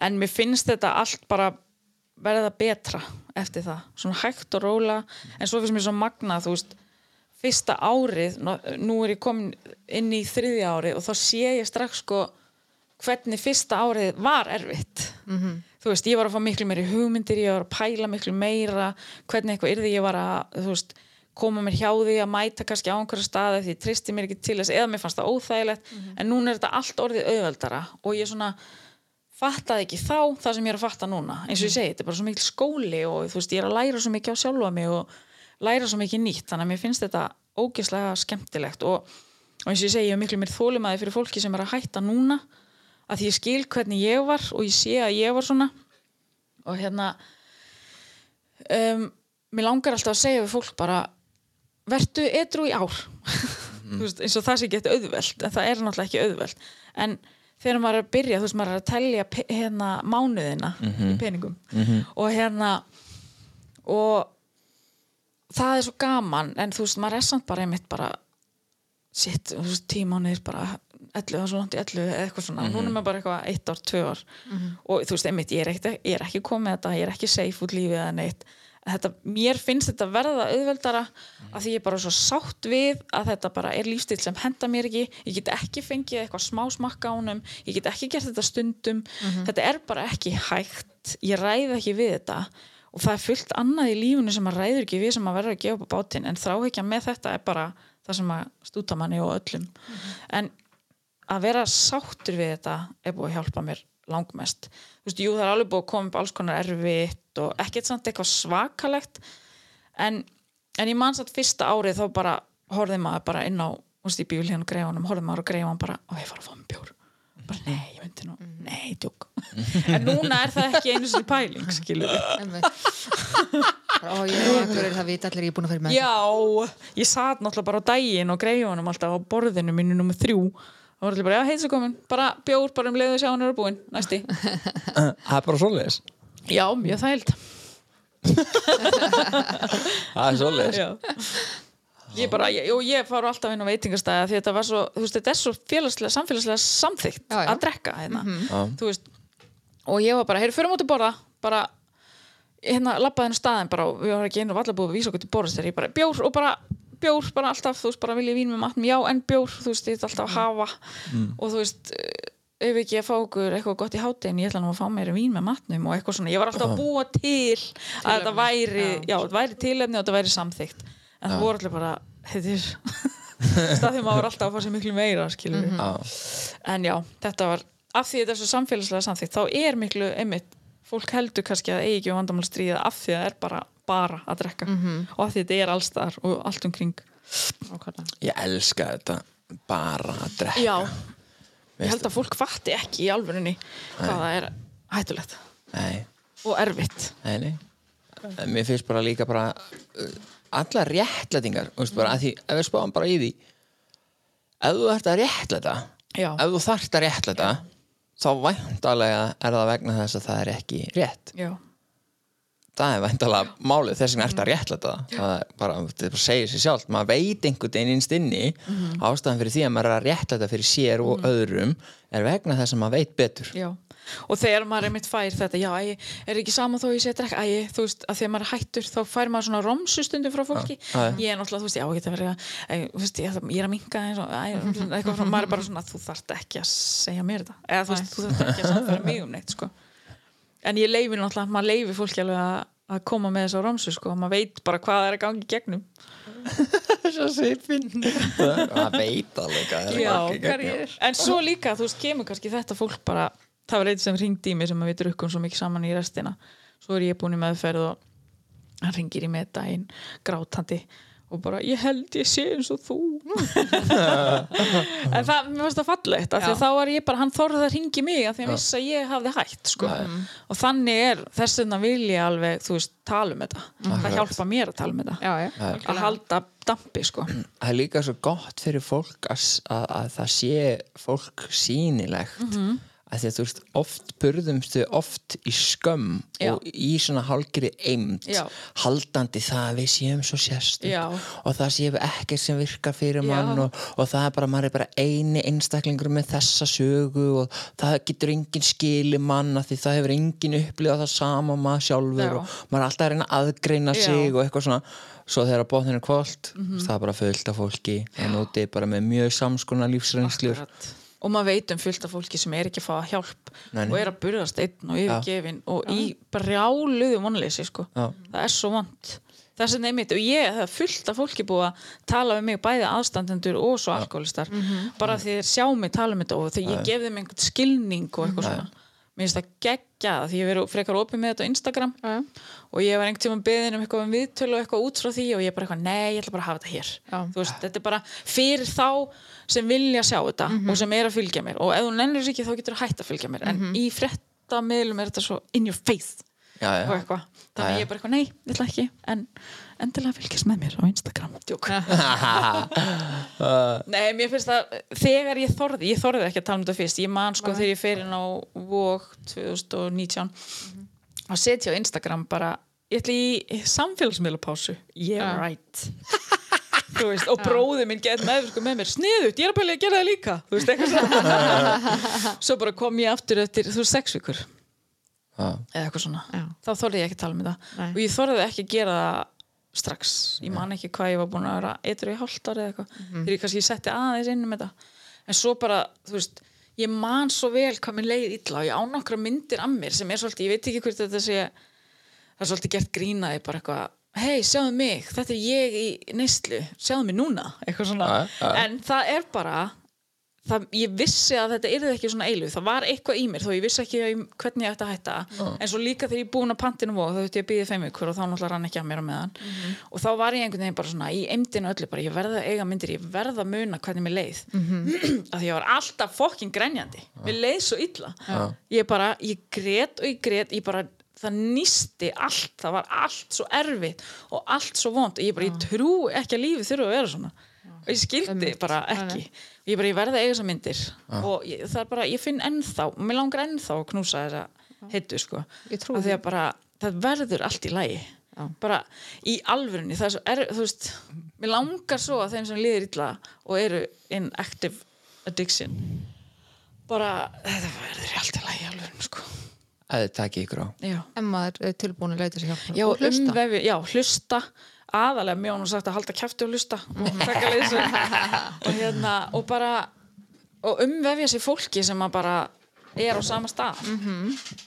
en mér finnst þetta allt bara verða betra eftir það, svona hægt og róla en svo finnst mér svo magna þú veist, fyrsta árið nú- er ég komin inn í þriðja árið og þá sé ég strax sko hvernig fyrsta árið var erfitt. Þú veist, ég var að fá miklu meiri hugmyndir ég var að pæla miklu meira hvernig eitthvað yrði ég var að veist, koma mér hjá því að mæta kannski á einhverja staði því ég tristi mér ekki til þess eða mér fannst það óþægilegt. En núna er þetta allt orðið auðveldara og ég svona fattaði ekki þá það sem ég er að fatta núna. Eins og ég segi, þetta er bara svo mikil skóli og þú veist, ég er að læra svo mikið á sjálfa mig og læra svo mikið nýtt, þannig að mér finnst þetta ógeðslega skemmtilegt. Og, og eins og ég segi, ég er miklu mér þólimaði fyrir fólki sem er að hætta núna að því ég skil hvernig ég var og ég sé að ég var svona. Og hérna um, mér langar alltaf að segja við fólk bara vertu edru í ár. Þú veist, eins og það sé ekki eitt auðvelt en það er náttúrulega ekki auðvelt. En þegar maður er að byrja, þú veist, maður er að telja pe- hérna mánuðina í peningum. Og hérna og það er svo gaman en þú veist, maður er samt bara einmitt bara sitt, þú veist, tímánir bara 11, það er svo langt í 11 eða eitthvað svona. Núna er maður bara eitthvað eitt ár, tvö ár. Og þú veist, einmitt, ég er, ekki, ég er ekki komið þetta ég er ekki safe út lífið eða neitt. Þetta, mér finnst þetta verða auðveldara að því ég er bara svo sátt við að þetta bara er lífstíl sem henda mér ekki. Ég get ekki fengið eitthvað smá smakka ánum ég get ekki gert þetta stundum. Þetta er bara ekki hægt. Ég ræði ekki við þetta og það er fullt annað í lífunu sem maður ræður ekki við sem maður verður að gefa upp á bátinn. En þráhyggja með þetta er bara það sem að stúta manni og öllum. En að vera sáttur við þetta er búið að hjálpa mér langmest. Þú veist, jú það er alveg búið að koma upp alls konar erfitt og ekkert samt eitthvað svakalegt. En, en ég man satt fyrsta árið þá bara horfði maður bara inn á þú veist, í bílíðan og greifanum, horfði maður og greifan bara og ég fara að fá mig bjór bara nei, ég myndi nú, nei, tjók en núna er það ekki einu sinni pæling skilur og ég og akkur er það vita allir ég er búin að fyrir með Já, ég satt náttúrulega bara á daginn og greifunum alltaf á borðinu mínu nummer þrjú. Og var allir bara, já, heitsu komin, bara bjór bara um leiðu sjá hann eru búinn, næsti. Það er bara svoleiðis. Já, mjög þægild Það er Já Ég bara, ég, og ég fara alltaf inn á veitingastæða því þetta var svo, þú veist, þetta er svo félagslega, samfélagslega samþykkt Já, já. að drekka hérna, Já. þú veist og ég var bara, heyrðu, fyrir mútið borða bara, hérna, labbaði henni staðin bara, og við varum ekki einu valla búið að vísa okkur til borðs þegar ég bara, bjór og bara bjór bara alltaf, þú veist, bara vil ég vín með matnum já, en bjór, þú veist, ég ætla alltaf að hafa. Og þú veist eh, ef ekki að fá okkur eitthvað gott í hátinn ég ætla nú að fá mér vín með matnum og eitthvað svona. Ég var alltaf að búa til að þetta væri já, þetta væri tilefni og þetta væri samþykkt en það voru allir bara þetta er staðið maður var alltaf að fá sér miklu meira skilur Já. en já, þetta var af því þetta er svo samfélagslega samþykkt þá er miklu, einmitt, fólk heldur kannski að eigi ekki um vandamál stríða af því að það er bara bara að drekka. Og af því þetta er allstar og allt umkring. Ég elska þetta bara að drekka. Já, ég held að fólk fatti ekki í alvörunni hvað það er hættulegt. Nei, og erfitt. Nei, nei. Mér finnst bara líka bara allar réttlætingar veist, bara, að því, ef við spáum bara í því ef þú ert að réttlæta Já. ef þú þarft að réttlæta þá væntalega er það vegna þess að það er ekki rétt. Já, það er væntalega málið þess vegna ert að réttlæta það. Er bara, þetta bara segir sér sjálft maður veit einhvern veginn innst inni ástæðan fyrir því að maður er að réttlæta fyrir sér og öðrum er vegna þess að maður veit betur. Já og þegar maður einmitt fær þetta já, æ, er ekki sama þó ég sé að drekka æ, þú veist, að þegar maður er hættur þá fær maður svona romsustundu frá fólki. Já, já. ég er náttúrulega, þú veist, já, geta verið að veist, ég, ég er að minka eins og æ, eitthvað frá, maður er bara svona, þú þarft ekki að segja mér þetta, eða þú veist, þú þarft ekki að samfæra mig um neitt, sko. En ég leifi náttúrulega, maður leifi fólki alveg að, að koma með þessa romsu, sko, maður veit bara hvað er að gangi í gegnum. Svo svipinn. Það veit alveg er en svo líka, þú veist, kemur kannski þetta fólk bara, það var eitt sem ringdi í mig sem að við drukkum svo mikið saman í restina. Svo er ég búin í meðferð og hann ringir í mig daginn grátandi og bara, ég held ég sé eins og þú. En það, mér finnst það fallegt af því að þá var ég bara, hann þorði að ringi mig af því að vissi að ég hafði hætt sko. og þannig er, þess vegna vil ég alveg, þú veist, tala um þetta. Það hjálpa mér að tala um þetta. Já, já. að halda dampi, sko. Það er líka svo gott fyrir fólk að, að, að það sé fólk sýnilegt. Mhm. Að því að þú veist, oft burðumstu oft í skömm Já. og í svona hálgri eimt Já. haldandi það að við séum svo sérstök Já. og það séum ekkert sem virkar fyrir mann og, og það er bara, maður er bara eini einstaklingur með þessa sögu og það getur enginn skili mann að því það hefur enginn upplifað það sama og maður sjálfur Já. og maður er alltaf að reyna að aðgreina sig og eitthvað svona svo þegar bóðin er kvöld Mhm. það er bara fullt af fólki en úti bara með mjög samskona lífsreynslur Akkurat. Og maður veit um fullt af fólki sem er ekki að fá hjálp Nei, nei. og er að burðast einn og yfirgefin og í brjáluðu vonleysi sko. Já. það er svo vond það er sem neymitt og ég, það er fullt af fólki búið að tala við mig bæði aðstandendur og svo alkoholistar bara því þeir sjá mig tala um þetta og þegar ég gef þeim einhvern skilning og eitthvað svona mér finnst það geggja því ég verið frekar opið með þetta á Instagram Já. og ég var einhvern tímann beðin um eitthvað um viðtölu og eitthvað út frá því og ég bara eitthvað, nei, ég ætla bara að hafa þetta hér Já. þú veist, þetta er bara fyrir þá sem vilja sjá þetta og sem er að fylgja mér og ef þú nennir þessu ekki þá getur þú hætt að fylgja mér en í fréttamiðlum er þetta svo in your face já, já. og eitthvað, þannig ég er bara eitthvað, nei, ég ætla ekki. En endilega fylgjast með mér á Instagram. Nei, mér finnst það þegar ég þorði, ég þorði ekki að tala um þetta fyrst. Ég man sko þegar ég fer inn á VOG 2019 að setja á Instagram bara ég ætla í samfélagsmiðlapásu. Yeah Já. right. Veist, og bróði minn gett með, sko, með mér. Sniðut, ég er að pæli að gera það líka. Þú veist, svo bara kom ég aftur eftir, þú veist, sex vikur. Eða eitthvað svona, Já. þá þorði ég ekki að tala um þetta. Nei. og ég þorði ekki að gera það strax, ég man ekki hvað ég var búin að vera eitthvað í hálft ári eða eitthvað. Þegar ég kannski setti aðeins inn um þetta. En svo bara, þú veist, ég man svo vel hvað mér leið illa og ég á nokkra myndir af mér sem er svolítið, ég veit ekki hvort þetta sé það er svolítið gert grínaði bara eitthvað hei, sjáðu mig, þetta er ég í neyslu, sjáðu mig núna. Eitthvað svona, en það er bara það, ég vissi að þetta yrði ekki svona eilu, það var eitthvað í mér þó ég vissi ekki hvernig ég ætti að hætta. En svo líka þegar ég búin að pantinu og þá þurfti ég að býða þeim ykkur og þá náttúrulega rann ekki að mér á meðan. Og þá var ég einhvern veginn bara svona í eimdinu öllu bara, ég verða að eiga myndir, ég verða að muna hvernig mér leið. Að því ég var alltaf fokkin grænjandi mér leið svo illa. Ég bara, ég grét og ég grét ég bara, það nýsti allt. Það var allt svo erfitt og allt svo vond og ég bara, ég trú ekki að lífið þurfa að vera svona og ég skildi bara ekki. ég bara, ég verði að eiga þessar myndir. Og ég, það er bara, ég finn ennþá og mér langar ennþá að knúsa þessa heitu sko, af því að bara það verður allt í lagi. Já. bara í alvörunni það er svo, er, þú veist, mér langar svo að þeim sem líður illa og eru in active addiction bara, þetta verður allt í lagi í alvörunni sko. Að þið takið ykkur á. En maður er tilbúin að leita sér hjálp já, hlusta. umvefi, já, hlusta aðalega mjón og sagt að halda kæfti og lusta og hérna og bara og umvefja sér fólki sem að bara er á sama stað.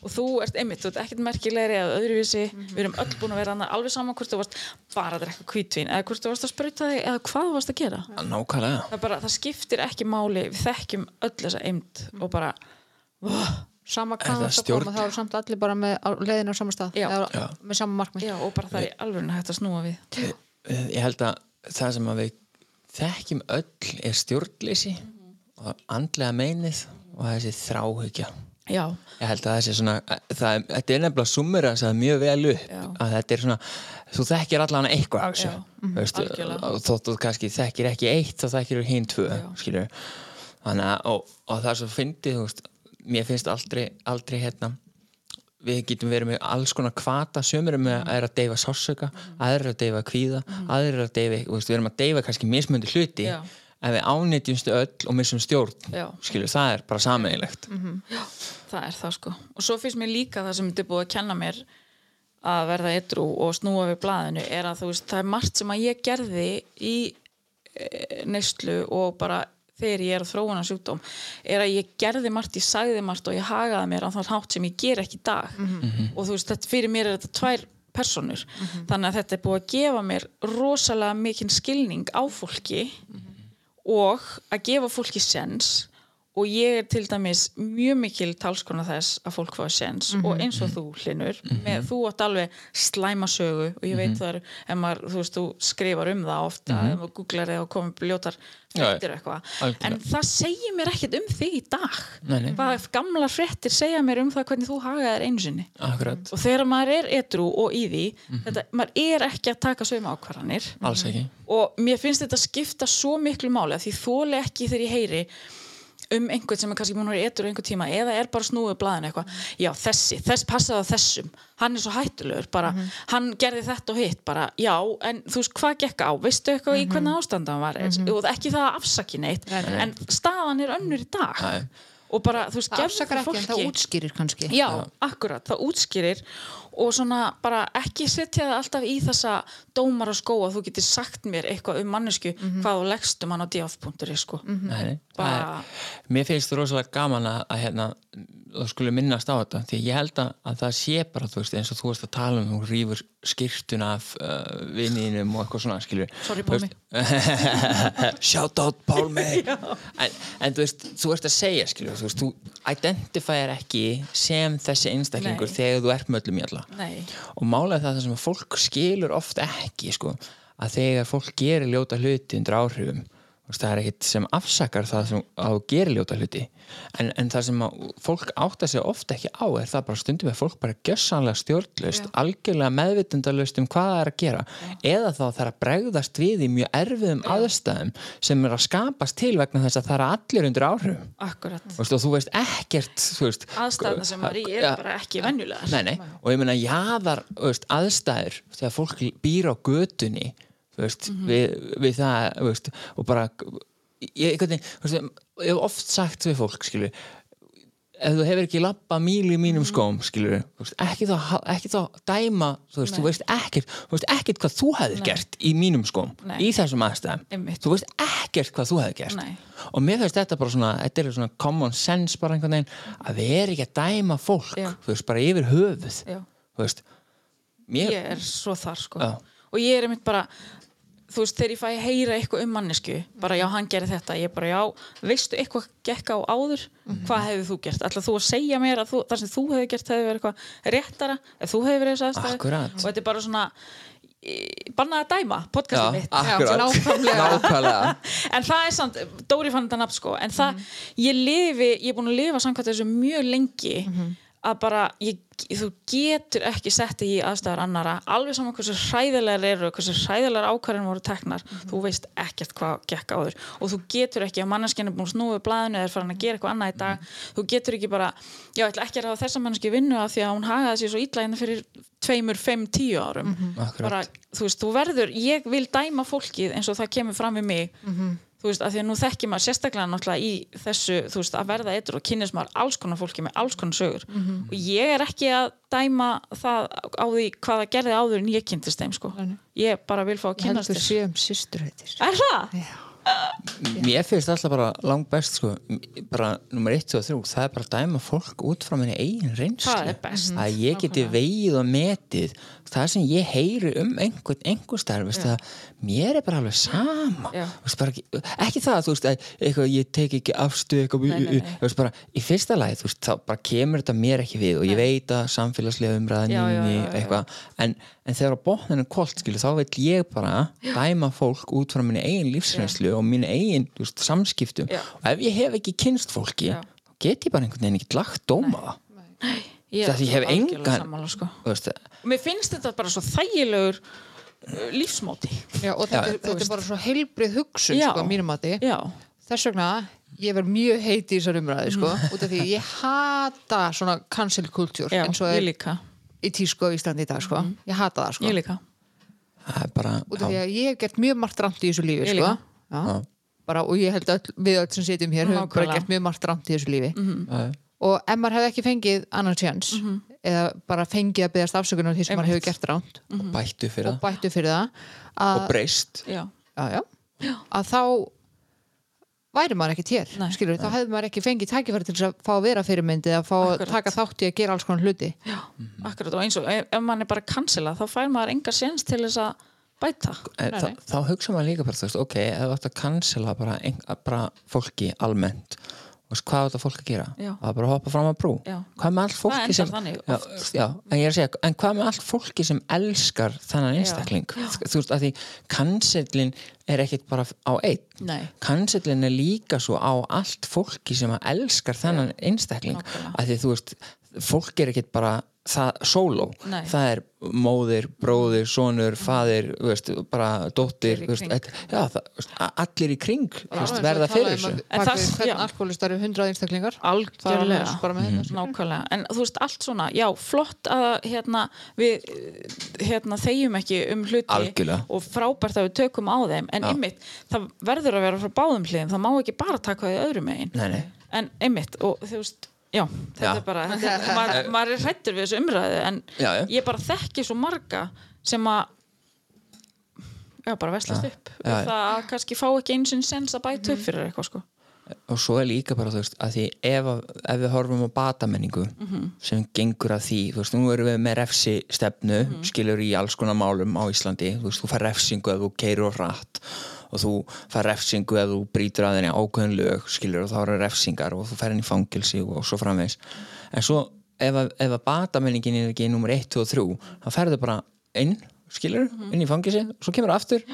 Og þú ert einmitt, þú ert ekkert merkilegri eða öðruvísi, við erum öll búin að vera annað alveg saman hvort þú varst bara að drekka hvítvín eða hvort þú varst að sprauta þig eða hvað þú varst að gera. Nákvæmlega. Það, bara, það skiptir ekki máli. Við þekkjum öll þessa eimt og bara oh, sama hvað það það stjórn- koma þá eru samt allir bara með á- leiðina á sama stað. Já. eða Já. með sama markmið. Já, og bara það er í alveg hægt að snúa við. Eh, ég held að það sem að við þekkjum öll er stjórnleysi og andlega meinið og þessi þráhyggja. Já, ég held að þessi svona það, þetta er nefnilega sumur að það er mjög vel upp. Já. að þetta er svona, þú þekkir allan eitthvað af þessu, Já, veistu, algjörlega. og þótt þú kannski þekkir ekki eitt þá þekkir þú hinn tvö þannig að, og, og það er svo fyndið, þú veist mér finnst aldrei, aldrei hérna við getum verið með alls konar kvata sömur er með að er að deyfa sársöka er að deyfa kvíða, er að deyfa við erum að deyfa kannski mismöndi hluti Já. en við ánýtjumstu öll og missum stjórn. Skilur, það er bara sameiginlegt. Það er það sko. Og svo finnst mér líka það sem er búið að kenna mér að verða edru og snúa við blaðinu er að þú veist, það er margt sem að ég gerði í e, neyslu og bara þegar ég er að þróuna sjúkdóm er að ég gerði margt, ég sagði margt og ég hagaði mér á þann hátt sem ég ger ekki í dag. Og þú veist, þetta, fyrir mér er þetta tvær personur, þannig að þetta er búið að gefa mér rosalega mikinn skilning á fólki og að gefa fólki sens og ég er til dæmis mjög mikil talskona þess að fólk fái sens og eins og þú hlinur með, þú átt alveg slæmasögu og ég veit það er, ef maður, þú veist, þú skrifar um það ofta, ef maður googlar eða komið bljótar fréttir og eitthvað, en það segir mér ekkert um þig í dag. Nei, nei. hvað gamla fréttir segja mér um það hvernig þú hagaðir einu sinni. Akkurat, og þegar maður er edru og í því þetta, maður er ekki að taka sögum ákvarðanir. Alls ekki. Og mér finnst þetta skipta svo miklu máli að því þóli ekki þegar ég heyri um einhvern sem er kannski múin að vera eitthvað einhver tíma eða er bara snúið blaðin eitthvað. Já þessi, þess passaði á þessum. Hann er svo hættulegur, bara. Hann gerði þetta og hitt, bara. Já en þú veist hvað gekk á, veistu eitthvað í hvernig ástanda hann var, og ekki það að afsaki neitt en staðan er önnur í dag. Nei. og bara þú veist, það afsakar ekki en það útskýrir kannski. Já, akkurat, það útskýrir og svona bara ekki setja það alltaf í þessa dómar og skó að þú getur sagt mér eitthvað um mannesku hvað þú leggst um hann á djáð.ri sko. Bara- er, mér finnst þú rosalega gaman að, að hérna, þú skulle minnast á þetta því ég held að, að það sé bara veist, eins og þú veist að tala um þú rýfur skýrtuna af uh, vinninum og eitthvað svona skilur Sorry, Pálmi. shout out Pálmi. En, en þú veist, þú ert að segja skilur þú veist, þú identifæðir ekki sem þessi einstaklingur Nei. þegar þú ert með öllum í alla. Nei, og málega það sem að fólk skilur oft ekki sko, að þegar fólk gerir ljóta hluti undir áhrifum veist, það er ekkit sem afsakar það sem að þú gerir ljóta hluti. En, en það sem að fólk átta sig oft ekki á er það bara stundum er fólk bara gjössanlega stjórnlaust, algjörlega meðvitundalaust um hvað það er að gera. Eða þá það er að bregðast við í mjög erfiðum aðstæðum sem er að skapast til vegna þess að það er allir undir áhrifum. Akkurat. Veist, og þú veist ekkert aðstæðna sem maður í er bara ekki nei. og ég meina jáðar aðstæður þegar fólk býr á götunni veist, við, við það veist, og bara ég, þú veist, ég hef oft sagt við fólk skilur ef þú hefur ekki lappa míl í mínum skóm skilur, veist, ekki þá, ekki þá dæma, þú veist, þú veist ekkert þú veist ekkert hvað þú hefðir gert í mínum skóm Nei. í þessum aðstæðum þú veist ekkert hvað þú hefðir gert Nei. og mér finnst þetta bara svona þetta er svona common sense bara einhvern veginn að við erum ekki að dæma fólk Já. þú veist, bara yfir höfuð Já. þú veist mér, ég er svo þar sko Já. og ég er einmitt bara þú veist þegar ég fæ að heyra eitthvað um mannesku bara já hann gerir þetta, ég bara já veistu eitthvað gekk á áður? Hvað hefur þú gert, ætla þú að segja mér að þú, það sem þú hefur gert hefur verið eitthvað réttara ef þú hefur verið þess aðstæðu og þetta er bara svona í- bannað að dæma podcastið mitt. akkurat. Nákvæmlega. nákvæmlega. En það er samt, Dóri fann þetta nafn sko. En það, ég lifi, ég er búin að lifa samkvæmt þessu mjög lengi að bara, ég, þú getur ekki sett þig í aðstæðar annara alveg saman hversu hræðilegar eru hversu hræðilegar ákvarðin voru teknar þú veist ekkert hvað gekk áður og þú getur ekki, að manneskinn er búin að snúa við blaðinu eða er farin að gera eitthvað annað í dag þú getur ekki bara, já, ég ætla ekki að hafa þessa manneski vinnu af því að hún hagaði sér svo illa hérna fyrir tveimur, fimm, tíu árum. Akkurat. bara, þú veist, þú verður ég vil dæma fólkið eins og það kemur fram við mig þú veist, að því að nú þekki maður sérstaklega náttúrulega í þessu, þú veist, að verða eitur og kynnist maður alls konar fólki með alls konar sögur. Og ég er ekki að dæma það á því hvað það gerði áður en ég kynntist þeim, sko. Ég bara vil fá að Ég held kynnast við þess séum systurheitir Er það? Mér finnst alltaf bara langt best sko, bara nummer 1 og 3 það er bara að dæma fólk út frá minni eigin reynslu. Það er best. að ég geti vegið og metið það sem ég heyri um einhvern einhver starf, veist að mér er bara alveg sama. Veist, bara, ekki, ekki það, þú veist, að eitthvað, ég tek ekki Nei, nei, nei. bara í fyrsta lagi, þá bara kemur þetta mér ekki við og ég veit að samfélagslega eitthvað. En, en þegar á botninu kolt skilu þá veit ég bara dæma fólk út frá minni eigin lífsreynslu og minni eigin veist, samskiptum. Og ef ég hef ekki kynst fólki þá get ég bara einhvern veginn ekki lagt dóma. Það Ég ég hef engan- sammála, sko. Þú veist, Og mér finnst þetta bara svo þægilegur uh, lífsmóti Já, og þetta, Já, er- þetta er bara svo heilbrið hugsun Já. sko, mínum mati Já, þess vegna ég verð mjög heiti í þessar umræði sko, út af því ég hata svona cancel culture já, eins og ég er líka í tísku á Íslandi í dag sko. ég hata það sko. Ég líka það er bara út af því að ég hef gert mjög margt rámt í þessu lífi Ég sko. líka. Já. bara, og ég held að öll, við öll sem sitjum hér höfum bara gert mjög margt rámt í þessu lífi já, og ef maður hefði ekki fengið annan chance eða bara fengið að byggast afsökunar því sem maður hefur gert rámt og bættu fyrir og það. bættu fyrir það að, og breyst. Já, já, já, að þá væri maður ekki hér Nei. skilur, þá hefði maður ekki fengið tækifæri til að fá að vera fyrirmyndi eða fá Akkurat. að taka þátt í að gera alls konar hluti. Já, akkurat. Og eins og ef, ef mann er bara cancela þá fær maður enga séns til þess að bæta. En þá, þá hugsa maður líka bara, þú veist, ok, ef þú ætti að cancela bara, bara fólki almennt og hvað á þetta fólk að gera? Já. það er bara að hoppa fram að brú. Hvað með allt fólki sem já, já, en er segja, en hvað með allt fólki sem elskar þennan einstakling? Þú veist, að því cancellin er ekkit bara á einn. Nei. cancellin er líka svo á allt fólki sem elskar þennan einstakling. Að því þú veist, fólk er ekkit bara það sóló, Nei. það er móðir, bróðir, sonur, faðir þú veist, bara dóttir veist, já, það, þú veist, a- allir í kring þú veist, Já, verða og fyrir þessu um að En bak það- við hvern já. alkoholista eru hundrað einstaklingar algjörlega Það bara með þetta. nákvæmlega, en þú veist allt svona já, flott að hérna, við hérna, þegjum ekki um hluti Algjörlega. og frábært að við tökum á þeim en Já. einmitt, það verður að vera frá báðum hliðum, það má ekki bara taka því öðrum megin Nei, nei. en einmitt, og þú veist já, þetta Já. er bara, þetta er, maður, maður er hrættur við þessu umræðu en Já, já. ég bara þekki svo marga sem að já, bara veslast upp já, já. það að kannski fá ekki eins og sens að bæta upp fyrir eitthvað sko. Og svo er líka bara þú veist að því ef, að- ef við horfum á batamenningu sem gengur að því þú veist, nú erum við með refsi stefnu skilur í alls konar málum á Íslandi. Þú veist, þú fær refsingu ef þú keirur rætt og þú fær refsingu ef þú brýtur að þenni ákveðin lög skilur og þá eru refsingar og þú fær henni í fangilsi og svo framvegs en svo ef að, að batamenningin er ekki nummer 1, 2 og 3 þá ferðu bara inn skilur, inn í fangilsi og svo kemur aftur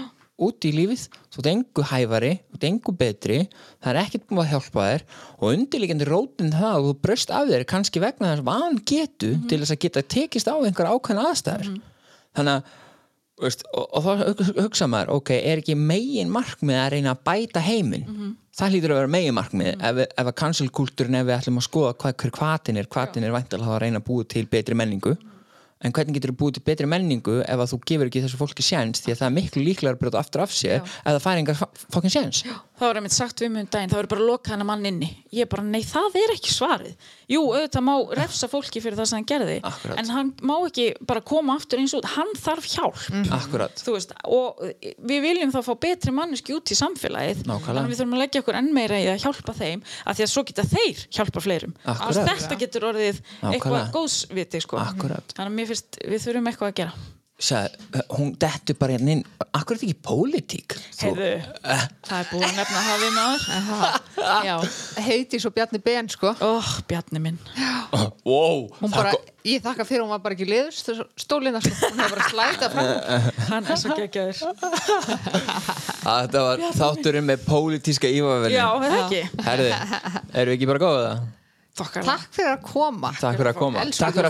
út í lífið, þú ert engu hæfari þú ert engu betri, það er ekkert búin að hjálpa þér og undirlíkandi rótin það og þú bröst af þér kannski vegna þess að hann getu til þess að geta tekist á einhver ákveðna aðstæður. Þannig að veist, og, og þá hug- hugsa maður ok, er ekki megin markmið að reyna að bæta heiminn? Það hlýtur að vera megin markmið ef, við- ef að cancelkultúrin ef við ætlum að skoða hvað hver hvatin er hvatin er væntalega að reyna að búa til betri menningu. En hvernig getur þú búið til betri menningu ef að þú gefur ekki þessu fólki sjens því að það er miklu líklega að brjóta aftur af sér ef það fær engar fokkin sjens það var einmitt sagt við mig um daginn, það verður bara að loka hennar mann inni. Ég bara, nei það er ekki svarið. Jú, auðvitað má refsa fólki fyrir það sem hann gerði Akkurat. en hann má ekki bara koma aftur eins og hann þarf hjálp. Akkurat. Þú veist, og við viljum þá fá betri manneski út í samfélagið Nákvæmlega. að við þurfum að leggja okkur enn meira í að hjálpa þeim að því að svo geta þeir hjálpa fleirum. Að þetta getur orðið Nákvæmlega. eitthvað góðsviti sko. Þannig að mér finnst við þurfum eitthvað að gera Sæ, hún dettur bara hérna inn. Akkur er þetta ekki pólitík? Þú- Heiðu, það er búið að nefna það við maður heiti svo Bjarni Ben sko. Óh, Bjarni minn. Wow, hún það bara, ég þakka fyrir hún var bara ekki liðust stólina sko, hún hefur bara slæta fram. Hann er svo geggjaður. Að þetta var þátturinn með pólitíska ífavelin já, er það ekki? Herði, erum við ekki bara góða það? Takk fyrir að koma. Takk fyrir að koma, takk fyrir að